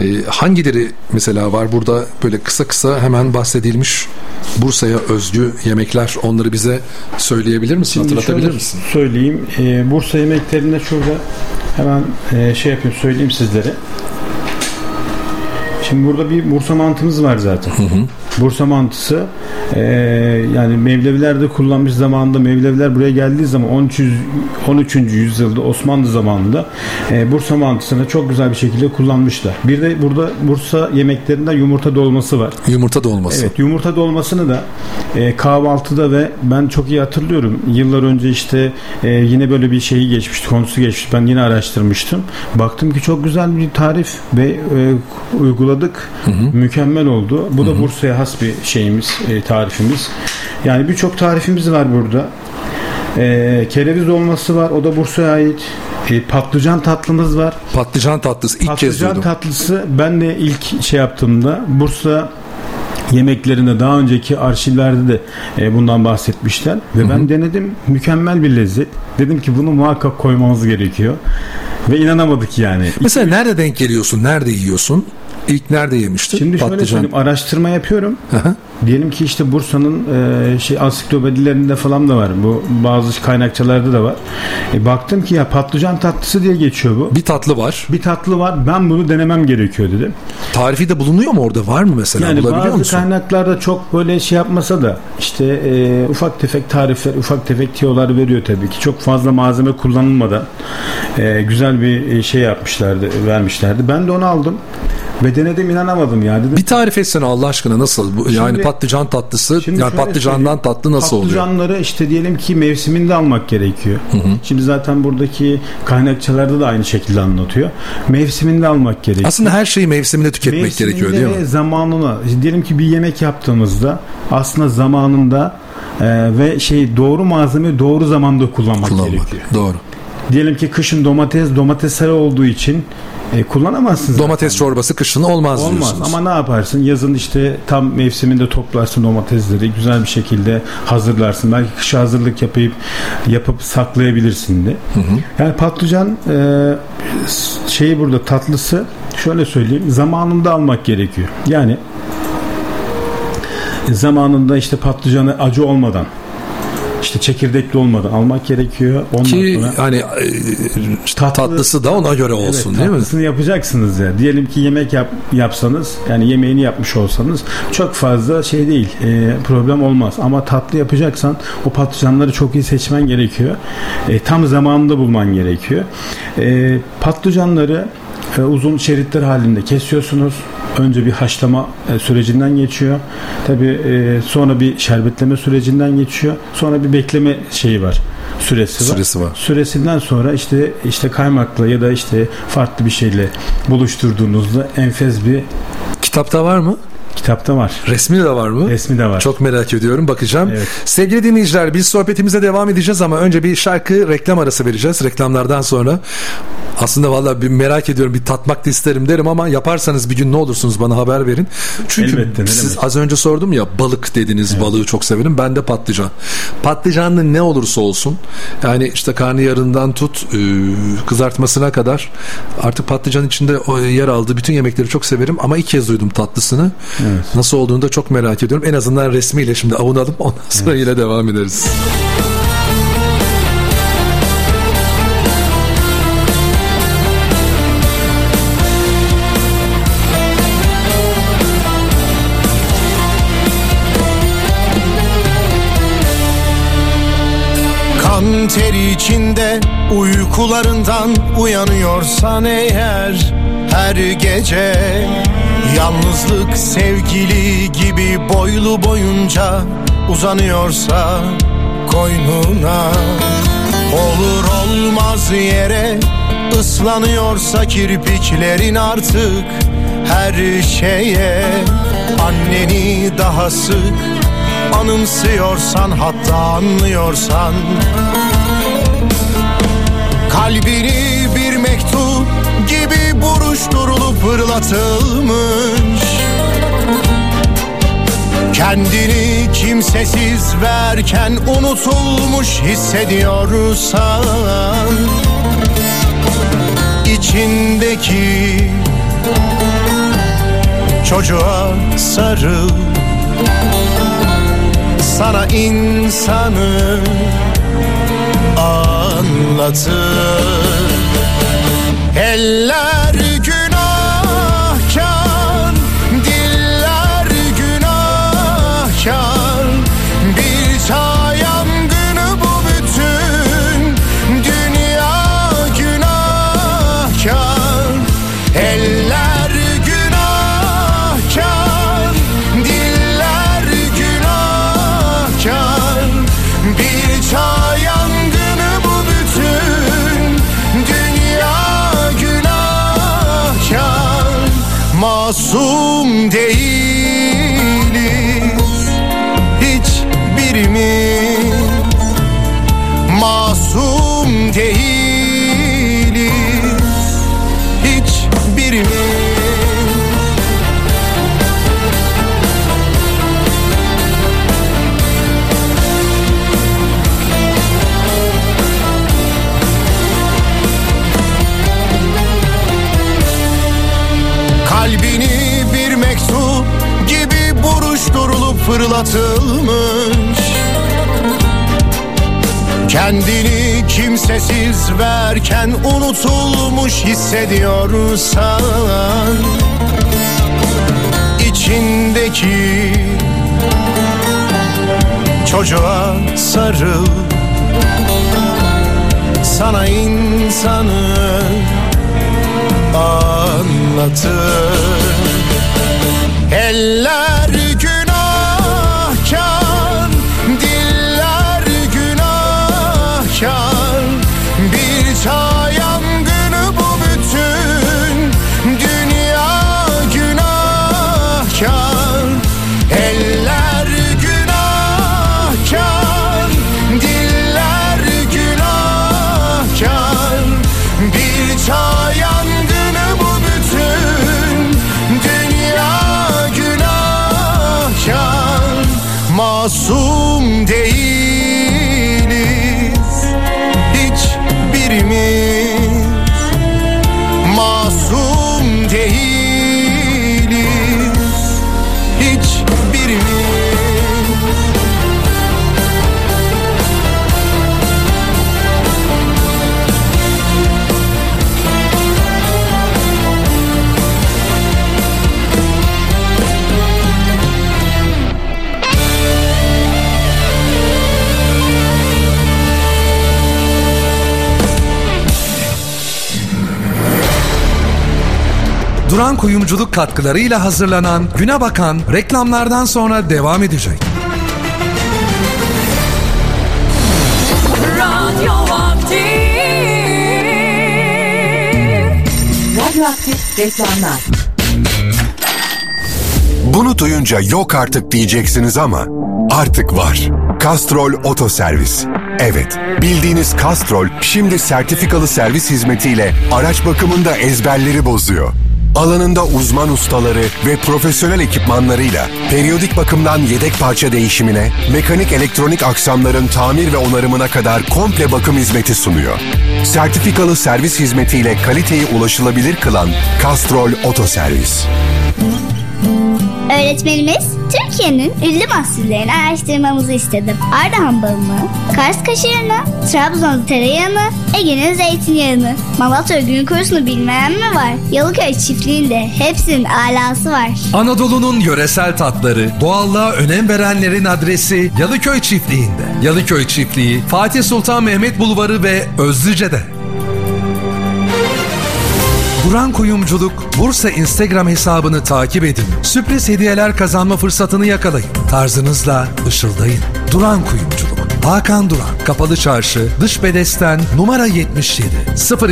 e, hangileri mesela var burada böyle kısa kısa hemen bahsedilmiş Bursa'ya özgü yemekler onları bize söyleyebilir misin? Şimdi Hatırlatabilir misin? Söyleyeyim. E, Bursa yemeklerinde şurada hemen e, şey yapayım söyleyeyim sizlere. Şimdi burada bir Bursa mantımız var zaten. Bursa mantısı e, yani Mevlevilerde kullanmış zamanında Mevleviler buraya geldiği zaman 13. 13. yüzyılda Osmanlı zamanında e, Bursa mantısını çok güzel bir şekilde kullanmışlar. Bir de burada Bursa yemeklerinde yumurta dolması var. Yumurta dolması. Evet yumurta dolmasını da e, kahvaltıda ve ben çok iyi hatırlıyorum. Yıllar önce işte e, yine böyle bir şeyi geçmişti, konusu geçmiş. Ben yine araştırmıştım. Baktım ki çok güzel bir tarif ve e, uyguladık. Mükemmel oldu. Bu da Bursa'ya has bir şeyimiz, e, tarifimiz. Yani birçok tarifimiz var burada. E, kereviz olması var. O da Bursa'ya ait. E, patlıcan tatlımız var. Patlıcan tatlısı ilk kez Patlıcan duydum. tatlısı ben de ilk şey yaptığımda Bursa yemeklerinde daha önceki arşivlerde de e, bundan bahsetmişler ve ben denedim mükemmel bir lezzet. Dedim ki bunu muhakkak koymamız gerekiyor. Ve inanamadık yani. Mesela nerede denk geliyorsun? Nerede yiyorsun? İlk nerede yemiştin? Şimdi şöyle Patlıcan. söyleyeyim araştırma yapıyorum. Hı. Diyelim ki işte Bursa'nın e, şey ansiklopedilerinde falan da var. Bu bazı kaynakçalarda da var. E, baktım ki ya patlıcan tatlısı diye geçiyor bu. Bir tatlı var. Bir tatlı var. Ben bunu denemem gerekiyor dedim. Tarifi de bulunuyor mu orada? Var mı mesela? Yani Bulabiliyor bazı musun? kaynaklarda çok böyle şey yapmasa da işte e, ufak tefek tarifler, ufak tefek tiyolar veriyor tabii ki. Çok fazla malzeme kullanılmadan e, güzel bir e, şey yapmışlardı, vermişlerdi. Ben de onu aldım ve denedim inanamadım ya. Dedim, Bir tarif etsene Allah aşkına nasıl? Bu, yani Şimdi- patlıcan tatlısı, Şimdi yani patlıcandan tatlı nasıl oluyor? Patlıcanları işte diyelim ki mevsiminde almak gerekiyor. Şimdi zaten buradaki kaynakçalarda da aynı şekilde anlatıyor. Mevsiminde almak gerekiyor. Aslında her şeyi mevsiminde tüketmek Mevsiminde gerekiyor değil mi? zamanına. Diyelim ki bir yemek yaptığımızda aslında zamanında e, ve şey doğru malzemeyi doğru zamanda kullanmak, Kullanmak. gerekiyor. Doğru. Diyelim ki kışın domates domatesler olduğu için e, kullanamazsın. zaten. Domates çorbası kışın olmaz, Olmaz diyorsunuz. ama ne yaparsın? Yazın işte tam mevsiminde toplarsın domatesleri güzel bir şekilde hazırlarsın. Belki kışa hazırlık yapıp yapıp saklayabilirsin de. Yani patlıcan e, şeyi burada tatlısı şöyle söyleyeyim zamanında almak gerekiyor. Yani zamanında işte patlıcanı acı olmadan işte çekirdekli olmadan almak gerekiyor. Ondan Ki sonra hani e, Tatlı- tatlısı da ona göre olsun Evet, değil mi? tatlısını yapacaksınız ya. Diyelim ki yemek yap, yapsanız yani yemeğini yapmış olsanız çok fazla şey değil e, problem olmaz. Ama tatlı yapacaksan o patlıcanları çok iyi seçmen gerekiyor. E, tam zamanında bulman gerekiyor. E, patlıcanları uzun şeritler halinde kesiyorsunuz. Önce bir haşlama e, sürecinden geçiyor. Tabi sonra bir şerbetleme sürecinden geçiyor. Sonra bir bekleme şeyi var. Süresi var. Süresi var. Süresinden sonra işte işte kaymakla ya da işte farklı bir şeyle buluşturduğunuzda enfes bir Kitapta var mı? Kitapta var. Resmi de var mı? Resmi de var. Çok merak ediyorum. Bakacağım. Evet. Sevgili dinleyiciler biz sohbetimize devam edeceğiz ama önce bir şarkı reklam arası vereceğiz. Reklamlardan sonra aslında vallahi bir merak ediyorum bir tatmak da isterim derim ama yaparsanız bir gün ne olursunuz bana haber verin. Çünkü Elbette, siz demek. az önce sordum ya balık dediniz balığı çok severim. Ben de patlıcan. Patlıcanlı ne olursa olsun yani işte karnıyarından tut e, kızartmasına kadar artık patlıcan içinde yer aldığı bütün yemekleri çok severim ama ilk kez duydum tatlısını. Nasıl olduğunu da çok merak ediyorum. En azından resmiyle şimdi avunalım ondan sonra yine devam ederiz. Kan teri içinde uykularından uyanıyorsan eğer her gece. Yalnızlık sevgili gibi boylu boyunca uzanıyorsa koynuna. Olur olmaz yere ıslanıyorsa kirpiklerin artık her şeye. Anneni daha sık anımsıyorsan hatta anlıyorsan. Kalbini buruşturulup fırlatılmış. Kendini kimsesiz verken unutulmuş hissediyorsan içindeki çocuğa sarıl. Sana insanı anlatır. Eller fırlatılmış. Kendini kimsesiz verken unutulmuş hissediyorsan içindeki çocuğa sarıl. Sana insanı anlatır. Eller Duran kuyumculuk katkılarıyla hazırlanan Güne Bakan reklamlardan sonra devam edecek. Radyo Aktif Radyoaktif reklamlar. Bunu duyunca yok artık diyeceksiniz ama artık var. Castrol Oto Servis. Evet, bildiğiniz Castrol şimdi sertifikalı servis hizmetiyle araç bakımında ezberleri bozuyor. Alanında uzman ustaları ve profesyonel ekipmanlarıyla periyodik bakımdan yedek parça değişimine, mekanik elektronik aksamların tamir ve onarımına kadar komple bakım hizmeti sunuyor. Sertifikalı servis hizmetiyle kaliteyi ulaşılabilir kılan Castrol Oto Servis. Öğretmenimiz Türkiye'nin ünlü mahsullerini araştırmamızı istedi. Ardahan balını, Kars kaşarını, Trabzon tereyağını, Ege'nin zeytinyağını, Malatya gün kurusunu bilmeyen mi var? Yalıköy çiftliğinde hepsinin alası var. Anadolu'nun yöresel tatları, doğallığa önem verenlerin adresi Yalıköy Çiftliği'nde. Yalıköy Çiftliği, Fatih Sultan Mehmet Bulvarı ve Özlüce'de. Duran Kuyumculuk Bursa Instagram hesabını takip edin. Sürpriz hediyeler kazanma fırsatını yakalayın. Tarzınızla ışıldayın. Duran Kuyumculuk. Hakan Duran. Kapalı Çarşı, Dış Bedesten, numara 77.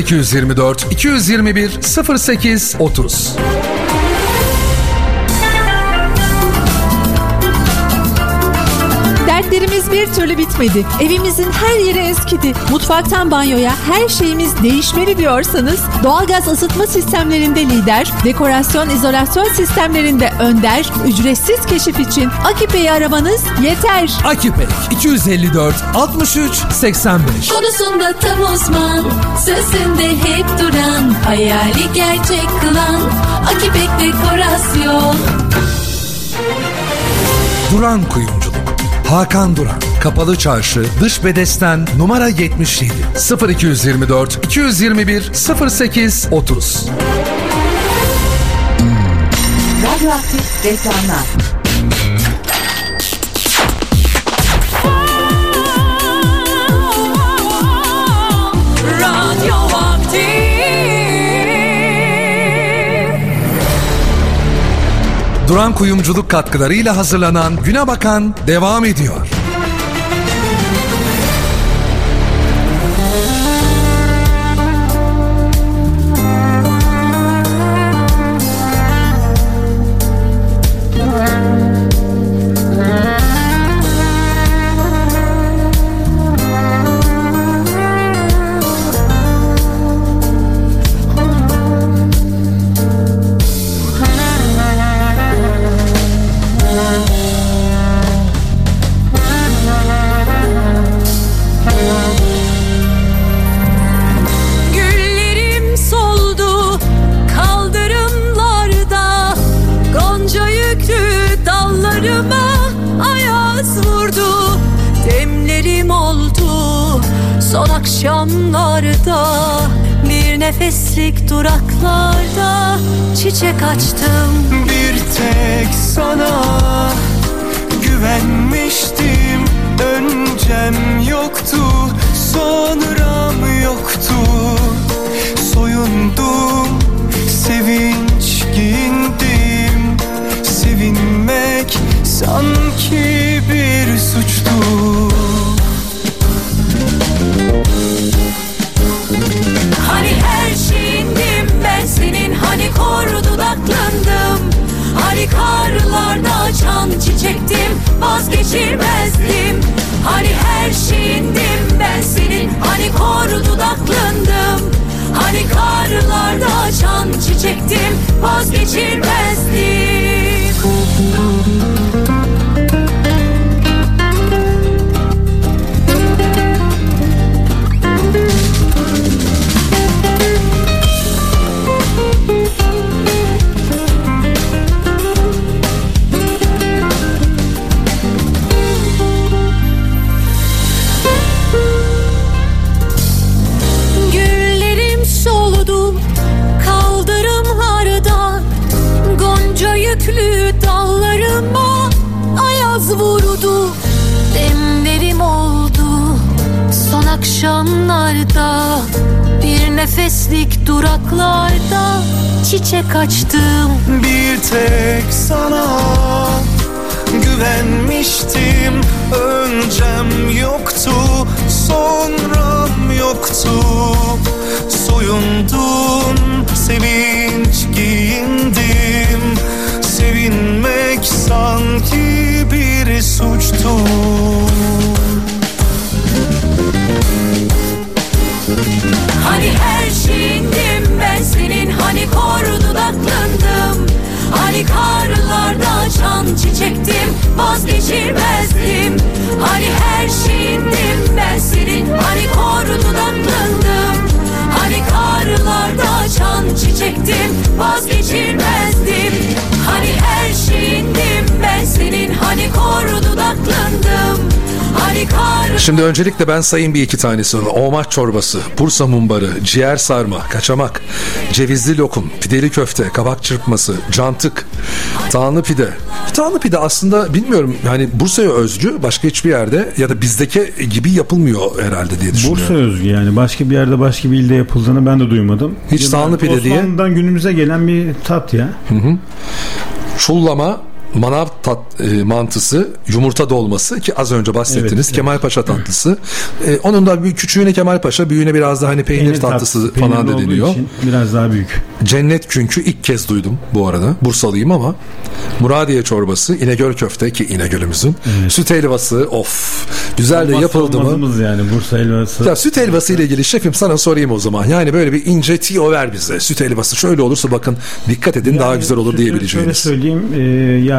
0224 221 08 30. Dertlerimiz bir türlü bitmedi. Evimizin her yeri eskidi. Mutfaktan banyoya her şeyimiz değişmeli diyorsanız doğalgaz ısıtma sistemlerinde lider, dekorasyon izolasyon sistemlerinde önder, ücretsiz keşif için Akipe'yi aramanız yeter. Akipek 254 63 85. Konusunda tam uzman, sözünde hep duran, hayali gerçek kılan, Akipek Dekorasyon. Duran Kuyumculuk. Hakan Duran. Kapalı Çarşı, Dış Bedesten, numara 77. 0224 221 08 30. Radyoaktif reklamlar. Duran Kuyumculuk katkılarıyla hazırlanan Güne Bakan devam ediyor. Sanki bir suçtu çiçek Şimdi öncelikle ben sayayım bir iki tanesini. Omaç çorbası, Bursa mumbarı, ciğer sarma, kaçamak, cevizli lokum, pideli köfte, kabak çırpması, cantık, tağlı pide. Tağlı pide aslında bilmiyorum yani Bursa'ya özgü başka hiçbir yerde ya da bizdeki gibi yapılmıyor herhalde diye düşünüyorum. Bursa özgü yani başka bir yerde başka bir ilde yapıldığını ben de duymadım. Hiç Ya ben pide diye- Osmanlı'dan günümüze gelen bir tat ya. Çullama, manav tat, e, mantısı, yumurta dolması ki az önce bahsettiniz. Evet, Kemal Paşa [clears throat] tatlısı. E, onun da bir küçüğüne Kemal Paşa, büyüğüne biraz da hani peynir, Peynir tatlısı peynirli falan da için Biraz daha büyük. Cennet künkü ilk kez duydum bu arada. Bursalıyım ama. Muradiye çorbası, İnegöl köfte ki İnegöl'ümüzün. Süt helvası of. Güzel de yapıldı mı? yani Bursa helvası. Ya süt helvası ile ilgili şefim sana sorayım o zaman. Yani böyle bir ince tiyo ver bize. Süt helvası şöyle olursa bakın dikkat edin daha Yani güzel olur diyebileceğiniz. Şöyle söyleyeyim e,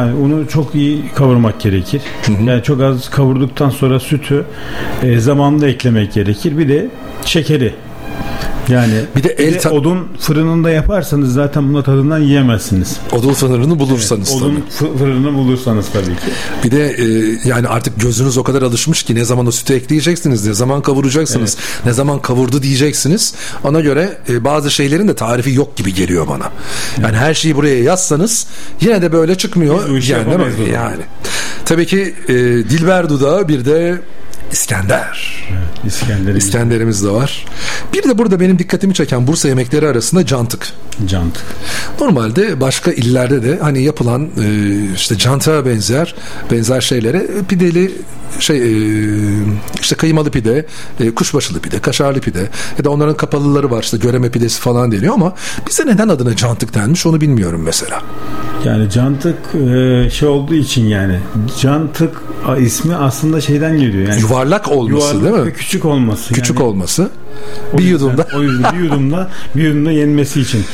yani onu çok iyi kavurmak gerekir. Yani çok az kavurduktan sonra sütü e, zamanında eklemek gerekir. Bir de şekeri. Yani Bir de el ta- odun fırınında yaparsanız zaten buna tadından yiyemezsiniz. Odun sınırını bulursanız tabii. Odun fı- fırını bulursanız tabii ki. Bir de e, yani artık gözünüz o kadar alışmış ki ne zaman o sütü ekleyeceksiniz, ne zaman kavuracaksınız, ne zaman kavurdu diyeceksiniz. Ona göre e, bazı şeylerin de tarifi yok gibi geliyor bana. Yani her şeyi buraya yazsanız yine de böyle çıkmıyor. Biz yani, yani. Tabii ki e, Dilber Dudağı bir de İskender. İskender'in İskenderimiz de var. Bir de burada benim dikkatimi çeken Bursa yemekleri arasında cantık. cantık. Normalde başka illerde de hani yapılan e, işte cantığa benzer benzer şeylere e, pideli şey e, işte kıymalı pide, kuşbaşılı pide, kaşarlı pide ya da onların kapalıları var işte göreme pidesi falan deniyor ama bize neden adına cantık denmiş onu bilmiyorum mesela. Yani cantık şey olduğu için yani cantık ismi aslında şeyden geliyor. Yani Yuvarlak olması yuvarlak değil ve mi? küçük olması. Küçük yani, olması. o Bir yüzden- yudumda. O yüzden bir yudumda bir yudumda yenmesi için.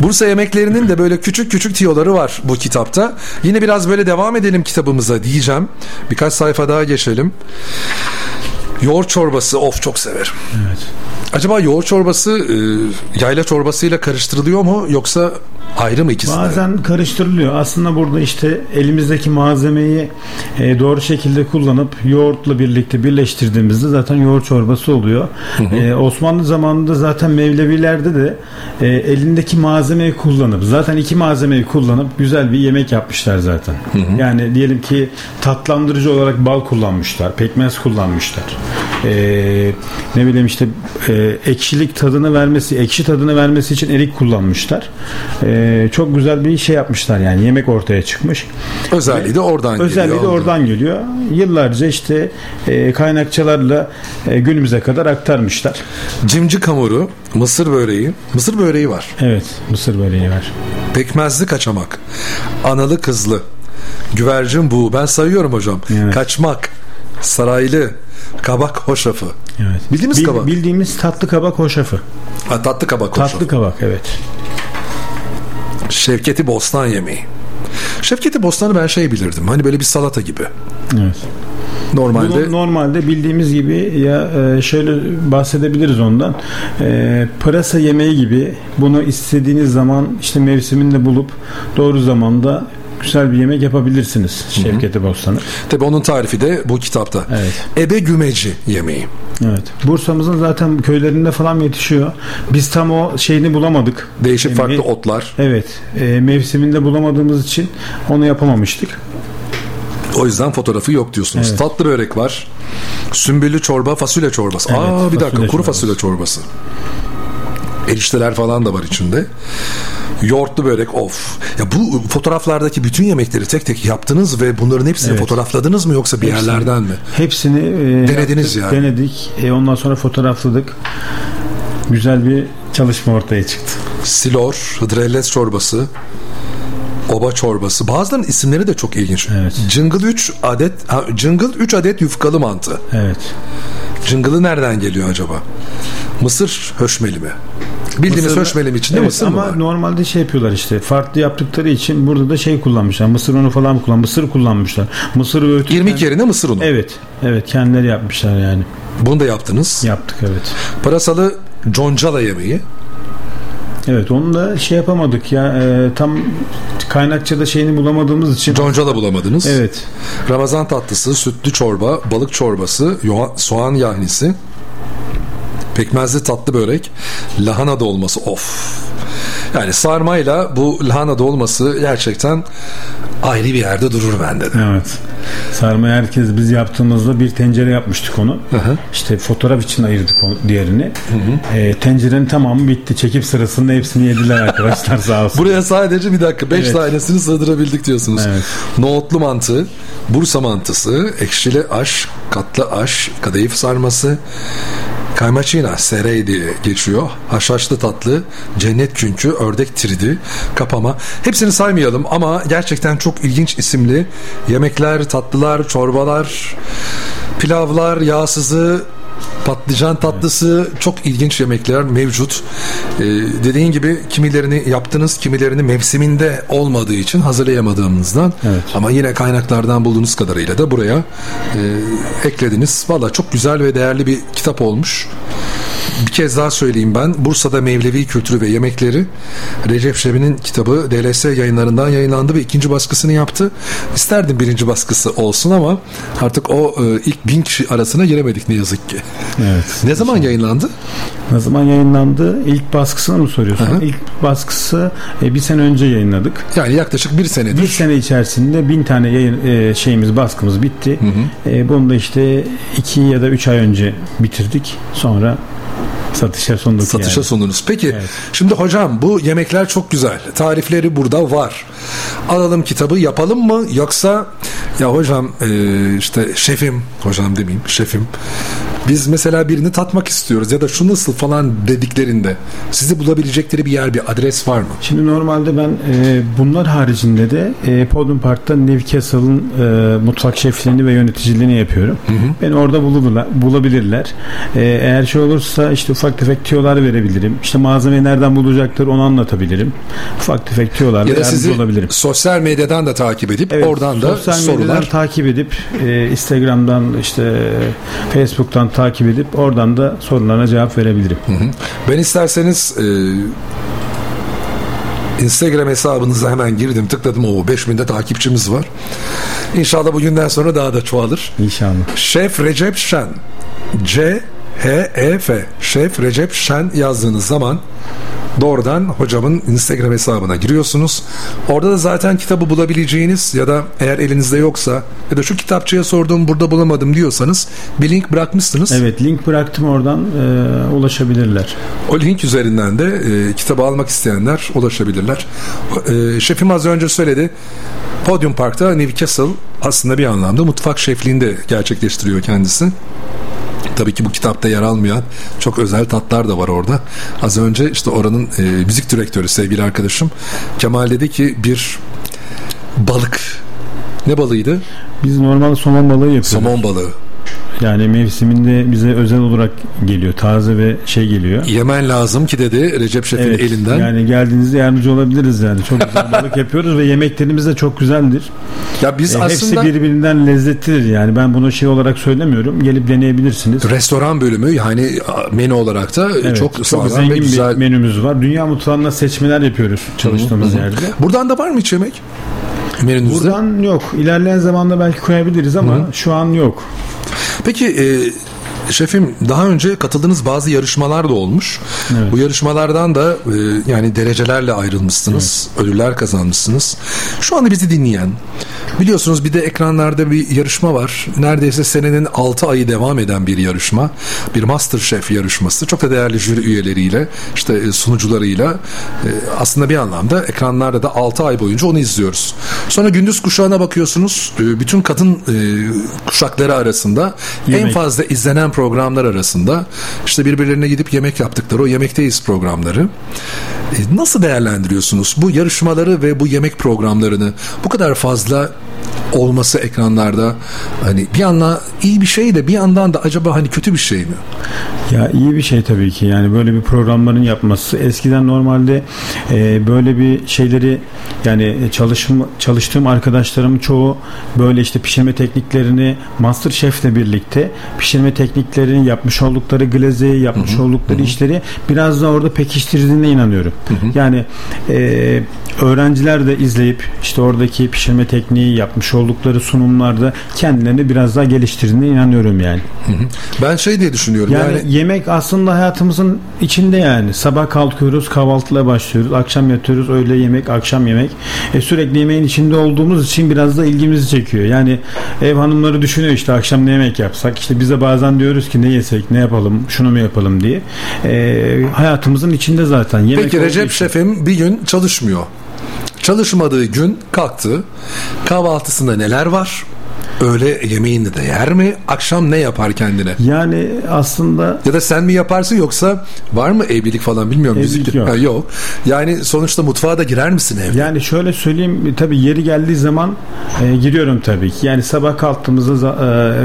Bursa yemeklerinin de böyle küçük küçük tiyoları var bu kitapta. Yine biraz böyle devam edelim kitabımıza diyeceğim. Birkaç sayfa daha geçelim. Yoğurt çorbası of çok severim. Evet. Acaba yoğurt çorbası e, yayla çorbasıyla karıştırılıyor mu yoksa ayrı mı ikisi de? Bazen karıştırılıyor. Aslında burada işte elimizdeki malzemeyi e, doğru şekilde kullanıp yoğurtla birlikte birleştirdiğimizde zaten yoğurt çorbası oluyor. E, Osmanlı zamanında zaten Mevlevilerde de e, elindeki malzemeyi kullanıp zaten iki malzemeyi kullanıp güzel bir yemek yapmışlar zaten. Yani diyelim ki tatlandırıcı olarak bal kullanmışlar, pekmez kullanmışlar. E, ne bileyim işte e, ekşilik tadını vermesi, ekşi tadını vermesi için erik kullanmışlar. E, çok güzel bir şey yapmışlar yani yemek ortaya çıkmış. Özelliği de oradan Özelliği de geliyor. oradan geliyor. Yıllarca işte e, kaynakçalarla e, günümüze kadar aktarmışlar. Cimcik hamuru, mısır böreği. Mısır böreği var. Evet, mısır böreği var. Pekmezli kaçamak. Analı kızlı. Güvercin bu. Ben sayıyorum hocam. Evet. Kaçmak. Saraylı. Kabak hoşafı. Evet. Bildiğimiz Bil- kabak. Bildiğimiz tatlı kabak hoşafı. Ha, tatlı kabak hoşafı. Tatlı kabak evet. Şevketi Bostan yemeği. Şevketi Bostan'ı ben şey bilirdim. Hani böyle bir salata gibi. Evet. Normalde Bunu normalde bildiğimiz gibi ya e, şöyle bahsedebiliriz ondan. E, pırasa yemeği gibi bunu istediğiniz zaman işte mevsiminde bulup doğru zamanda güzel bir yemek yapabilirsiniz. Şevketi Bostan'ı. tabii onun tarifi de bu kitapta. Evet. Ebe gümeci yemeği. Evet. Bursa'mızın zaten köylerinde falan yetişiyor. Biz tam o şeyini bulamadık. Değişik E, farklı otlar. Evet. E, mevsiminde bulamadığımız için onu yapamamıştık. O yüzden fotoğrafı yok diyorsunuz. Evet. Tatlı börek var. Sümbüllü çorba, fasulye çorbası. Evet, Aa bir dakika fasulye kuru çorbası. fasulye çorbası. Erişteler falan da var içinde. Yoğurtlu börek of. Ya bu fotoğraflardaki bütün yemekleri tek tek yaptınız ve bunların hepsini Evet. fotoğrafladınız mı yoksa bir Hepsini. yerlerden mi? Hepsini e, Denediniz yaptık, yani. Denedik. E, ondan sonra fotoğrafladık. Güzel bir çalışma ortaya çıktı. Silor, hıdrellez çorbası. Oba çorbası. Bazılarının isimleri de çok ilginç. Evet. Cıngıl 3 adet ha, cıngıl 3 adet yufkalı mantı. Evet. Cıngılı nereden geliyor acaba? Mısır höşmeli mi? Bildiğimiz Mısır'da- höşmeli mi içinde Evet, mısır ama mı var? normalde şey yapıyorlar işte farklı yaptıkları için burada da şey kullanmışlar. Mısır unu falan kullan. Mısır kullanmışlar. Mısır öğütürken... İrmik yerine mısır unu. Evet. Evet kendileri yapmışlar yani. Bunu da yaptınız. Yaptık evet. Pırasalı concala yemeği. Evet onu da şey yapamadık ya e, tam kaynakçada şeyini bulamadığımız için. Concala bulamadınız. Evet. Ramazan tatlısı, sütlü çorba, balık çorbası, soğan yahnisi, pekmezli tatlı börek, lahana dolması. Of. Yani sarmayla bu lahana dolması gerçekten ayrı bir yerde durur bende de. Evet. Sarma herkes biz yaptığımızda bir tencere yapmıştık onu. hı. İşte fotoğraf için ayırdık o diğerini. E, tencerenin tamamı bitti. Çekip sırasında hepsini yediler arkadaşlar sağ olsun. [laughs] Buraya sadece bir dakika 5 Evet. tanesini sığdırabildik diyorsunuz. Evet. Nohutlu mantı, Bursa mantısı, ekşili aş, katlı aş, kadayıf sarması, kaymaçina, serey diye geçiyor. Haşhaşlı tatlı, cennet künkü, ördek tridi, kapama. Hepsini saymayalım ama gerçekten çok ilginç isimli yemekler, tatlılar, çorbalar, pilavlar, yağsızı, patlıcan tatlısı çok ilginç yemekler mevcut. Ee, dediğin gibi kimilerini yaptınız, kimilerini mevsiminde olmadığı için hazırlayamadığımızdan Evet. ama yine kaynaklardan bulduğunuz kadarıyla da buraya e, eklediniz. Valla çok güzel ve değerli bir kitap olmuş. Bir kez daha söyleyeyim ben. Bursa'da Mevlevi Kültürü ve Yemekleri Recep Şebi'nin kitabı DLS yayınlarından yayınlandı ve ikinci baskısını yaptı. İsterdim birinci baskısı olsun ama artık o e, ilk bin kişi arasına giremedik ne yazık ki. Evet. Ne zaman yayınlandı? Ne zaman yayınlandı? İlk baskısını mı soruyorsun? Hı hı. İlk baskısı e, bir sene önce yayınladık. Yani yaklaşık bir senedir. Bir sene içerisinde bin tane yayın e, şeyimiz baskımız bitti. E, bunu da işte iki ya da üç ay önce bitirdik. Sonra satışa sunduk Satışa yani. sundunuz. Peki Evet. şimdi hocam bu yemekler çok güzel. Tarifleri burada var. Alalım kitabı yapalım mı yoksa ya hocam e, işte şefim hocam demeyeyim şefim biz mesela birini tatmak istiyoruz ya da şu nasıl falan dediklerinde sizi bulabilecekleri bir yer bir adres var mı? Şimdi normalde ben e, bunlar haricinde de e, Podium Park'ta Newcastle'ın e, mutfak şefliğini ve yöneticiliğini yapıyorum. Beni orada bulurlar, bulabilirler. E, eğer şey olursa işte ufak tefek tüyolar verebilirim. İşte malzemeyi nereden bulacaklar onu anlatabilirim. Ufak tefek tüyolarla Ya da sizi olabilirim. sosyal medyadan da takip edip Evet, oradan da sosyal medyadan sorular takip edip e, Instagram'dan işte Facebook'tan takip edip oradan da sorularına cevap verebilirim. Ben isterseniz e, Instagram hesabınıza hemen girdim tıkladım o 5000'de takipçimiz var. İnşallah bugünden sonra daha da çoğalır. İnşallah. Şef Recep Şen C H E F Şef Recep Şen yazdığınız zaman doğrudan hocamın Instagram hesabına giriyorsunuz. Orada da zaten kitabı bulabileceğiniz ya da eğer elinizde yoksa ya da şu kitapçıya sordum burada bulamadım diyorsanız bir link bırakmışsınız. Evet link bıraktım oradan e, ulaşabilirler. O link üzerinden de e, kitabı almak isteyenler ulaşabilirler. E, şefim az önce söyledi. Podium Park'ta Newcastle aslında bir anlamda mutfak şefliğinde gerçekleştiriyor kendisi. Tabii ki bu kitapta yer almayan çok özel tatlar da var orada. Az önce işte oranın e, müzik direktörü sevgili arkadaşım Kemal dedi ki bir balık ne balığıydı? Biz normal somon balığı yapıyoruz. Somon balığı. Yani mevsiminde bize özel olarak geliyor. Taze ve şey geliyor. Yemen lazım ki dedi Recep Şef'in Evet, elinden. Yani geldiğinizde yardımcı olabiliriz yani. Çok güzel balık [laughs] yapıyoruz ve yemeklerimiz de çok güzeldir. ya biz E, aslında Hepsi birbirinden lezzetlidir yani. Ben bunu şey olarak söylemiyorum. Gelip deneyebilirsiniz. restoran bölümü yani menü olarak da Evet, çok, sağlam zengin güzel. bir menümüz var. Dünya mutfağında seçmeler yapıyoruz çalıştığımız yerde. Buradan da var mı hiç yemek? Menünüzde. Buradan yok. İlerleyen zamanda belki koyabiliriz ama şu an yok. Peki e, şefim daha önce katıldığınız bazı yarışmalar da olmuş. Evet. Bu yarışmalardan da e, yani derecelerle ayrılmışsınız. Ödüller kazanmışsınız. Şu anda bizi dinleyen biliyorsunuz bir de ekranlarda bir yarışma var. Neredeyse senenin 6 ayı devam eden bir yarışma. Bir Masterchef yarışması. Çok da değerli jüri üyeleriyle işte e, sunucularıyla e, aslında bir anlamda ekranlarda da 6 ay boyunca onu izliyoruz. Sonra gündüz kuşağına bakıyorsunuz. E, bütün kadın e, kuşakları arasında en Yemek. fazla izlenen programlar arasında işte birbirlerine gidip yemek yaptıkları o yemekteyiz programları. E, nasıl değerlendiriyorsunuz bu yarışmaları ve bu yemek programlarını bu kadar fazla olması ekranlarda hani bir yandan iyi bir şey de bir yandan da acaba hani kötü bir şey mi? Ya iyi bir şey tabii ki yani böyle bir programların yapması eskiden normalde e, böyle bir şeyleri yani çalışma, çalıştığım arkadaşlarım çoğu böyle işte pişirme tekniklerini Master Chef'le birlikte pişirme tekniklerini yapmış oldukları glazeyi yapmış hı hı, oldukları hı. işleri biraz da orada pekiştirdiğine inanıyorum. Hı hı. Yani e, öğrenciler de izleyip işte oradaki pişirme tekniği yapmış oldukları sunumlarda kendilerini biraz daha geliştirdiğine inanıyorum yani. Hı hı. Ben şey diye düşünüyorum yani, yani yemek aslında hayatımızın içinde yani sabah kalkıyoruz kahvaltıyla başlıyoruz akşam yatıyoruz öğle yemek akşam yemek e, sürekli yemeğin içinde olduğumuz için biraz da ilgimizi çekiyor yani ev hanımları düşünüyor işte akşam ne yemek yapsak işte bize bazen diyoruz ki ne yesek ne yapalım şunu mu yapalım diye e, hayatımızın içinde zaten yemek Peki Recep Şef'im bir gün çalışmıyor Çalışmadığı gün kalktı. Kahvaltısında neler var? Öğle yemeğini de yer mi? Akşam ne yapar kendine? Yani aslında ya da sen mi yaparsın yoksa var mı evlilik falan bilmiyorum. Evlilik yok. Ha, yok. Yani sonuçta mutfağa da girer misin evde? Yani şöyle söyleyeyim tabii yeri geldiği zaman e, giriyorum tabii ki. Yani sabah kalktığımızda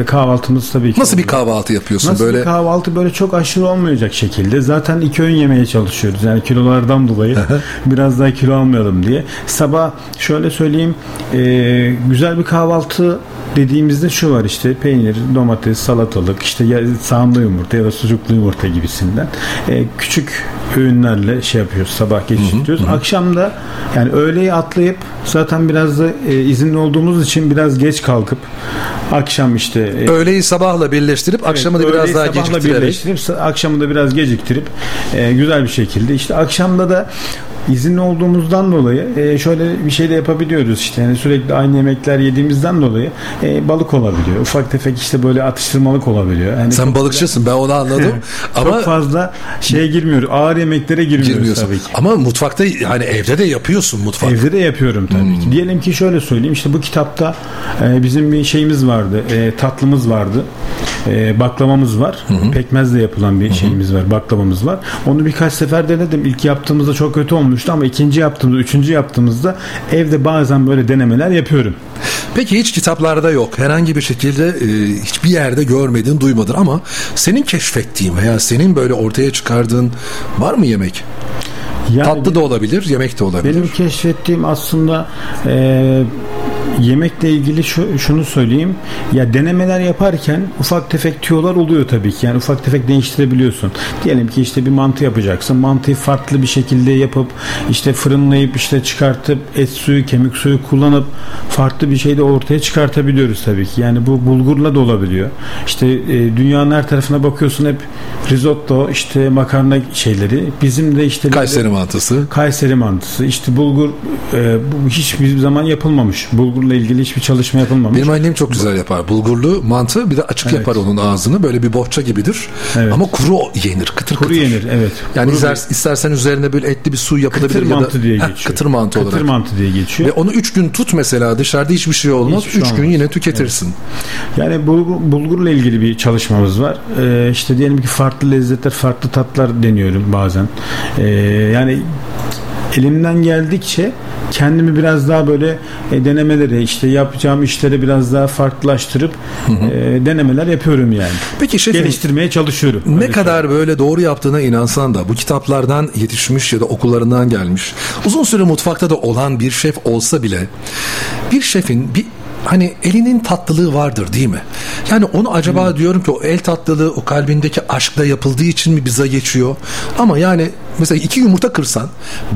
e, kahvaltımız tabii ki. Nasıl oluyor. bir kahvaltı yapıyorsun Nasıl böyle? bir kahvaltı böyle çok aşırı olmayacak şekilde. Zaten iki öğün yemeye çalışıyoruz. Yani kilolardan dolayı [laughs] biraz daha kilo almayalım diye. Sabah şöyle söyleyeyim e, güzel bir kahvaltı dediğimizde şu var işte peynir, domates, salatalık, işte ya, sağımlı yumurta ya da sucuklu yumurta gibisinden. E, küçük öğünlerle şey yapıyoruz sabah geçiriyoruz. Akşamda yani öğleyi atlayıp zaten biraz da e, izinli olduğumuz için biraz geç kalkıp akşam işte e, öğleyi sabahla birleştirip evet, akşamı da biraz daha geciktirerek. birleştirip akşamı da biraz geciktirip e, güzel bir şekilde işte akşamda da izinli olduğumuzdan dolayı e, şöyle bir şey de yapabiliyoruz işte yani sürekli aynı yemekler yediğimizden dolayı e, balık olabiliyor. Ufak tefek işte böyle atıştırmalık olabiliyor. Yani Sen balıkçısın ben onu anladım. [laughs] Ama çok fazla şeye girmiyor. Ağır yemeklere girmiyoruz tabii ki. Ama mutfakta yani evde de yapıyorsun mutfakta. Evde de yapıyorum tabii hmm. ki. Diyelim ki şöyle söyleyeyim işte bu kitapta e, bizim bir şeyimiz vardı. E, tatlımız vardı. E, baklavamız var. Hı hı. Pekmezle yapılan bir hı hı. şeyimiz var. Baklavamız var. Onu birkaç sefer denedim. İlk yaptığımızda çok kötü olmuştu ama ikinci yaptığımızda, üçüncü yaptığımızda evde bazen böyle denemeler yapıyorum. Peki hiç kitaplarda yok. Herhangi bir şekilde e, hiçbir yerde görmedin, duymadın ama senin keşfettiğin veya senin böyle ortaya çıkardığın var mı yemek? Yani Tatlı da olabilir, yemek de olabilir. Benim keşfettiğim aslında e, yemekle ilgili şu, şunu söyleyeyim. Ya denemeler yaparken ufak tefek tüyolar oluyor tabii ki. Yani ufak tefek değiştirebiliyorsun. Diyelim ki işte bir mantı yapacaksın. Mantıyı farklı bir şekilde yapıp işte fırınlayıp işte çıkartıp et suyu, kemik suyu kullanıp farklı bir şey de ortaya çıkartabiliyoruz tabii ki. Yani bu bulgurla da olabiliyor. İşte e, dünyanın her tarafına bakıyorsun hep risotto, işte makarna şeyleri. Bizim de işte Kayseri mantısı. Kayseri mantısı. İşte bulgur e, bu hiçbir zaman yapılmamış. Bulgur bulgurla ilgili hiçbir çalışma yapılmamış. Benim annem çok güzel yapar. Bulgurlu mantı bir de açık evet. yapar onun ağzını. Böyle bir bohça gibidir. Evet. Ama kuru yenir. Kıtır kuru kıtır. yenir evet. Yani ister, istersen üzerine böyle etli bir su yapılabilir kıtır ya da mantı diye geçiyor. Heh, kıtır mantı kıtır olarak. Kıtır mantı diye geçiyor. Ve onu 3 gün tut mesela dışarıda hiçbir şey olmaz. 3 şey gün yine tüketirsin. Evet. Yani bulgur, bulgurla ilgili bir çalışmamız var. Ee, işte diyelim ki farklı lezzetler, farklı tatlar deniyorum bazen. Ee, yani elimden geldikçe kendimi biraz daha böyle e, denemeleri işte yapacağım işleri biraz daha farklılaştırıp hı hı. E, denemeler yapıyorum yani. Peki şefim, geliştirmeye çalışıyorum. Ne Öyle kadar söyleyeyim. böyle doğru yaptığına inansan da bu kitaplardan yetişmiş ya da okullarından gelmiş uzun süre mutfakta da olan bir şef olsa bile bir şefin bir hani elinin tatlılığı vardır değil mi? Yani onu acaba hmm. diyorum ki o el tatlılığı o kalbindeki aşkla yapıldığı için mi bize geçiyor? Ama yani mesela iki yumurta kırsan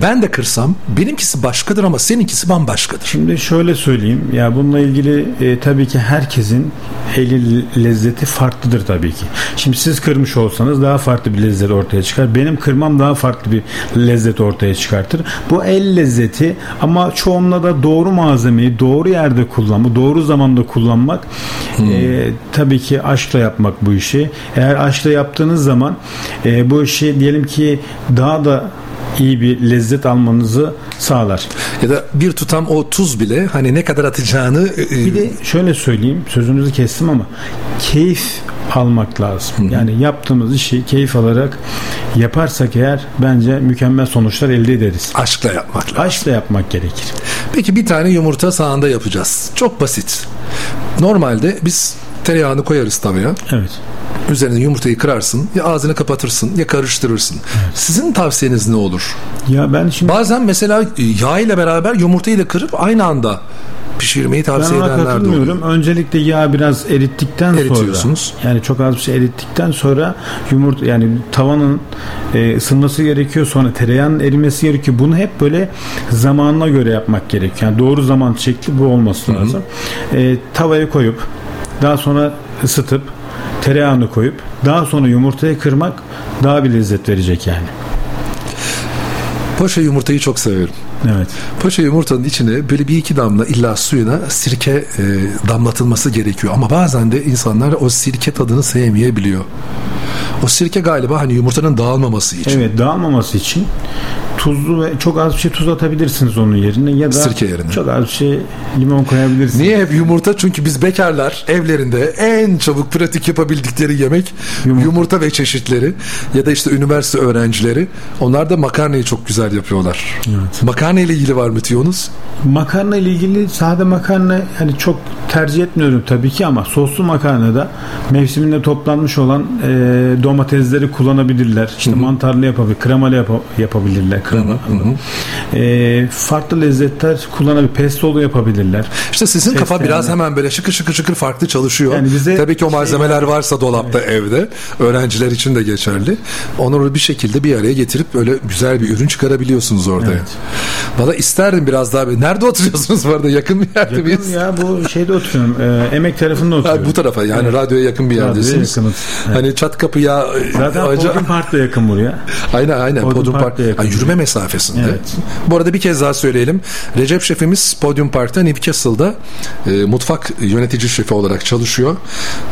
ben de kırsam benimkisi başkadır ama seninkisi bambaşkadır. Şimdi şöyle söyleyeyim ya bununla ilgili e, tabii ki herkesin eli lezzeti farklıdır tabii ki. Şimdi siz kırmış olsanız daha farklı bir lezzet ortaya çıkar. Benim kırmam daha farklı bir lezzet ortaya çıkartır. Bu el lezzeti ama çoğunla da doğru malzemeyi doğru yerde kullanma, doğru zamanda kullanmak hmm. e, tabii ki aşkla yapmak bu işi. Eğer aşkla yaptığınız zaman e, bu işi diyelim ki daha da iyi bir lezzet almanızı sağlar. Ya da bir tutam o tuz bile hani ne kadar atacağını e, e, bir de şöyle söyleyeyim sözünüzü kestim ama keyif almak lazım. Yani yaptığımız işi keyif alarak yaparsak eğer bence mükemmel sonuçlar elde ederiz. Aşkla yapmak lazım. Aşkla yapmak gerekir. Peki bir tane yumurta sağında yapacağız. Çok basit. Normalde biz tereyağını koyarız tavaya. Evet. Üzerine yumurtayı kırarsın. Ya ağzını kapatırsın ya karıştırırsın. Sizin tavsiyeniz ne olur? Ya ben şimdi Bazen mesela yağ ile beraber yumurtayı da kırıp aynı anda pişirmeyi ben tavsiye ona edenler de oluyor. Öncelikle yağ biraz erittikten Eritiyorsunuz. sonra yani çok az bir şey erittikten sonra yumurta yani tavanın e, ısınması gerekiyor sonra tereyağının erimesi gerekiyor. Bunu hep böyle zamanına göre yapmak gerekiyor. Yani doğru zaman şekli bu olması lazım. E, tavaya koyup daha sonra ısıtıp tereyağını koyup daha sonra yumurtayı kırmak daha bir lezzet verecek yani. Poşe yumurtayı çok severim. Evet. Poşe yumurtanın içine böyle bir iki damla illa suyuna sirke e, damlatılması gerekiyor. Ama bazen de insanlar o sirke tadını sevmeyebiliyor. O sirke galiba hani yumurtanın dağılmaması için. Evet dağılmaması için tuzlu ve çok az bir şey tuz atabilirsiniz onun yerine ya da Sirke yerine. çok az bir şey limon koyabilirsiniz. Niye hep yumurta? Çünkü biz bekarlar evlerinde en çabuk pratik yapabildikleri yemek yumurta, Yumurta. ve çeşitleri ya da işte üniversite öğrencileri onlar da makarnayı çok güzel yapıyorlar. Makarna ile ilgili var mı tüyonuz? Makarna ile ilgili sade makarna hani çok tercih etmiyorum tabii ki ama soslu makarnada mevsiminde toplanmış olan e, domatesleri kullanabilirler. İşte mantarlı yapabilir, kremalı yapa- yapabilirler. Krema. E, farklı lezzetler kullanabilir. Pestolu yapabilirler. İşte sizin kafa Fesleğenler. biraz hemen böyle şıkır şıkır şıkır farklı çalışıyor. Yani bize Tabii ki o şey- malzemeler varsa dolapta evde öğrenciler için de geçerli. Onları bir şekilde bir araya getirip böyle güzel bir ürün çıkarabiliyorsunuz ortaya. Evet. Valla isterdim biraz daha. Nerede oturuyorsunuz bu arada? Yakın bir yerde Yakın miyiz? ya bu şeyde oturuyorum. e, emek tarafında Ha, oturuyorum. bu tarafa yani Evet. radyoya yakın bir Radyoya yakınız. Evet. Hani çat kapı ya Zaten acı- Podium Park da yakın buraya. Aynen aynen. Podium Podium Park. Park'ta yakın. Ha, yürüme mesafesinde. Evet. Bu arada bir kez daha söyleyelim. Recep şefimiz Podium Park'ta Newcastle'da e, mutfak yönetici şefi olarak çalışıyor. E,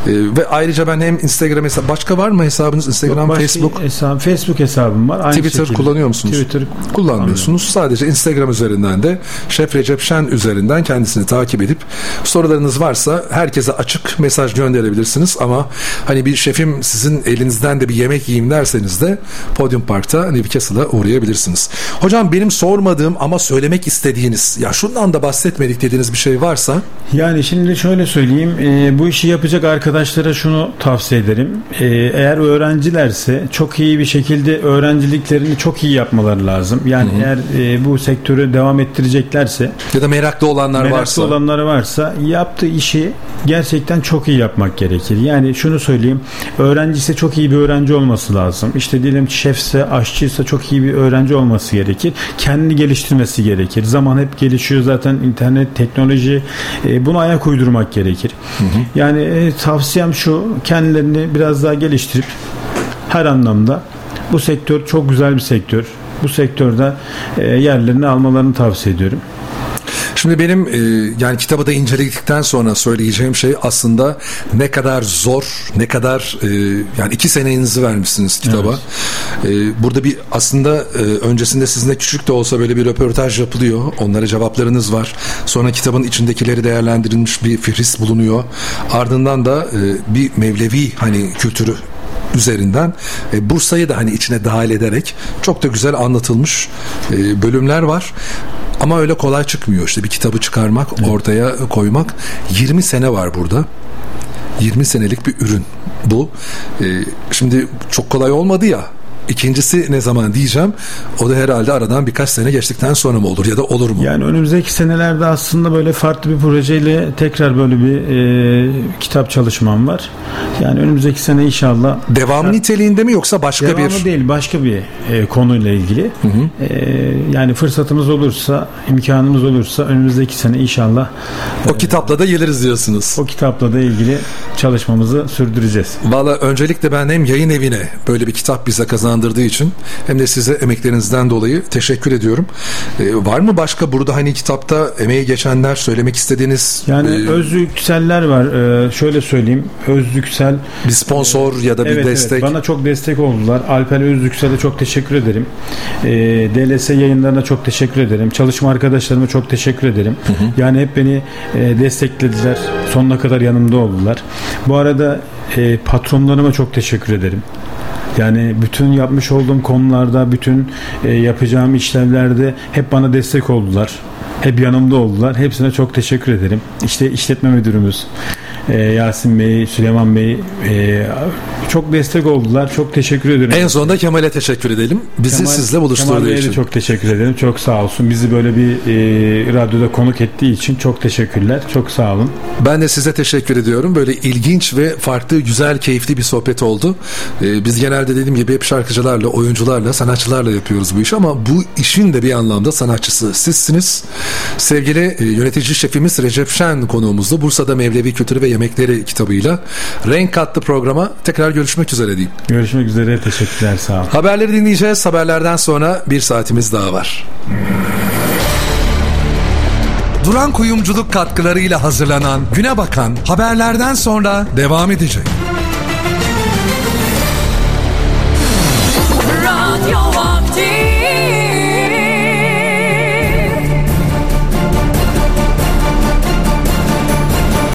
ve ayrıca ben hem Instagram hesabı başka var mı hesabınız? Instagram, Başka Facebook, hesabım, Facebook hesabım var. Aynı Twitter şekilde. kullanıyor musunuz? Twitter kullanmıyorsunuz. Sadece Instagram üzerinden de Şef Recep Şen üzerinden kendisini takip edip sorularınız varsa herkese açık mesaj gönderebilirsiniz ama hani bir şefim sizin elinizden de bir yemek yiyeyim derseniz de Podium Park'ta Newcastle'a uğrayabilirsiniz. Hocam benim sormadığım ama söylemek istediğiniz ya şundan da bahsetmedik dediğiniz bir şey varsa Yani şimdi şöyle söyleyeyim. e, bu işi yapacak arkadaşlara şunu tavsiye ederim. E, eğer öğrencilerse çok iyi bir şekilde öğrenciliklerini çok iyi yapmaları lazım. Yani eğer e, bu sektörü devam ettireceklerse ya da meraklı olanlar meraklı varsa olanları varsa yaptığı işi gerçekten çok iyi yapmak gerekir. Yani şunu söyleyeyim. Öğrenci ise çok iyi bir öğrenci olması lazım. İşte diyelim şefse, aşçıysa çok iyi bir öğrenci olması gerekir. Kendini geliştirmesi gerekir. Zaman hep gelişiyor zaten internet, teknoloji e, buna ayak uydurmak gerekir. Yani e, tavsiyem şu kendilerini biraz daha geliştirip her anlamda bu sektör çok güzel bir sektör. Bu sektörde e, yerlerini almalarını tavsiye ediyorum. Şimdi benim e, yani kitabı da inceledikten sonra söyleyeceğim şey aslında ne kadar zor, ne kadar e, yani iki senenizi vermişsiniz kitaba. E, burada bir aslında e, öncesinde sizinle küçük de olsa böyle bir röportaj yapılıyor. Onlara cevaplarınız var. Sonra kitabın içindekileri değerlendirilmiş bir fihris bulunuyor. Ardından da e, bir Mevlevi hani kültürü üzerinden e, Bursa'yı da hani içine dahil ederek çok da güzel anlatılmış e, bölümler var. Ama öyle kolay çıkmıyor işte bir kitabı çıkarmak, ortaya koymak. 20 sene var burada. 20 senelik bir ürün bu. E, şimdi çok kolay olmadı ya. İkincisi ne zaman diyeceğim. O da herhalde aradan birkaç sene geçtikten sonra mı olur ya da olur mu? Yani önümüzdeki senelerde aslında böyle farklı bir projeyle tekrar böyle bir e, kitap çalışmam var. Yani önümüzdeki sene inşallah Devam niteliğinde mi yoksa başka devamı bir değil başka bir e, konuyla ilgili. E, yani fırsatımız olursa, imkanımız olursa önümüzdeki sene inşallah o kitapla da geliriz diyorsunuz. o kitapla da ilgili çalışmamızı sürdüreceğiz. Valla öncelikle ben hem yayın evine böyle bir kitap bize kazandırdığınız kazandırdığı için hem de size emeklerinizden dolayı teşekkür ediyorum. E, var mı başka burada hani kitapta emeği geçenler söylemek istediğiniz Yani e, Yükseller var. Ee, şöyle söyleyeyim. Özlü Yüksel bir sponsor ya da bir evet, destek? Evet, bana çok destek oldular. Alper Özlüksel'e çok teşekkür ederim. Ee, DLS yayınlarına çok teşekkür ederim. Çalışma arkadaşlarıma çok teşekkür ederim. Yani hep beni e, desteklediler. Sonuna kadar yanımda oldular. Bu arada e, patronlarıma çok teşekkür ederim. Yani bütün yapmış olduğum konularda, bütün e, yapacağım işlevlerde hep bana destek oldular. Hep yanımda oldular. Hepsine çok teşekkür ederim. İşte işletme müdürümüz e, Yasin Bey, Süleyman Bey e, çok destek oldular. Çok teşekkür ederim. En sonunda Kemal'e teşekkür edelim. Bizi Kemal- sizle Kemal buluşturduğu Bey'e de için. çok teşekkür ederim. Çok sağ olsun. Bizi böyle bir e, radyoda konuk ettiği için çok teşekkürler. Çok sağ olun. Ben de size teşekkür ediyorum. Böyle ilginç ve farklı, güzel, keyifli bir sohbet oldu. Ee, biz genelde dediğim gibi hep şarkıcılarla, oyuncularla, sanatçılarla yapıyoruz bu işi ama bu işin de bir anlamda sanatçısı sizsiniz. Sevgili e, yönetici şefimiz Recep Şen konuğumuzdu. Bursa'da Mevlevi Kültürü ve Yemekleri kitabıyla renk kattı programa. Tekrar görüşmek üzere diyeyim. Görüşmek üzere. Teşekkürler. Sağ olun. Haberleri dinleyeceğiz. Haberlerden sonra bir saatimiz daha var. Duran Kuyumculuk katkılarıyla hazırlanan Güne Bakan haberlerden sonra devam edecek.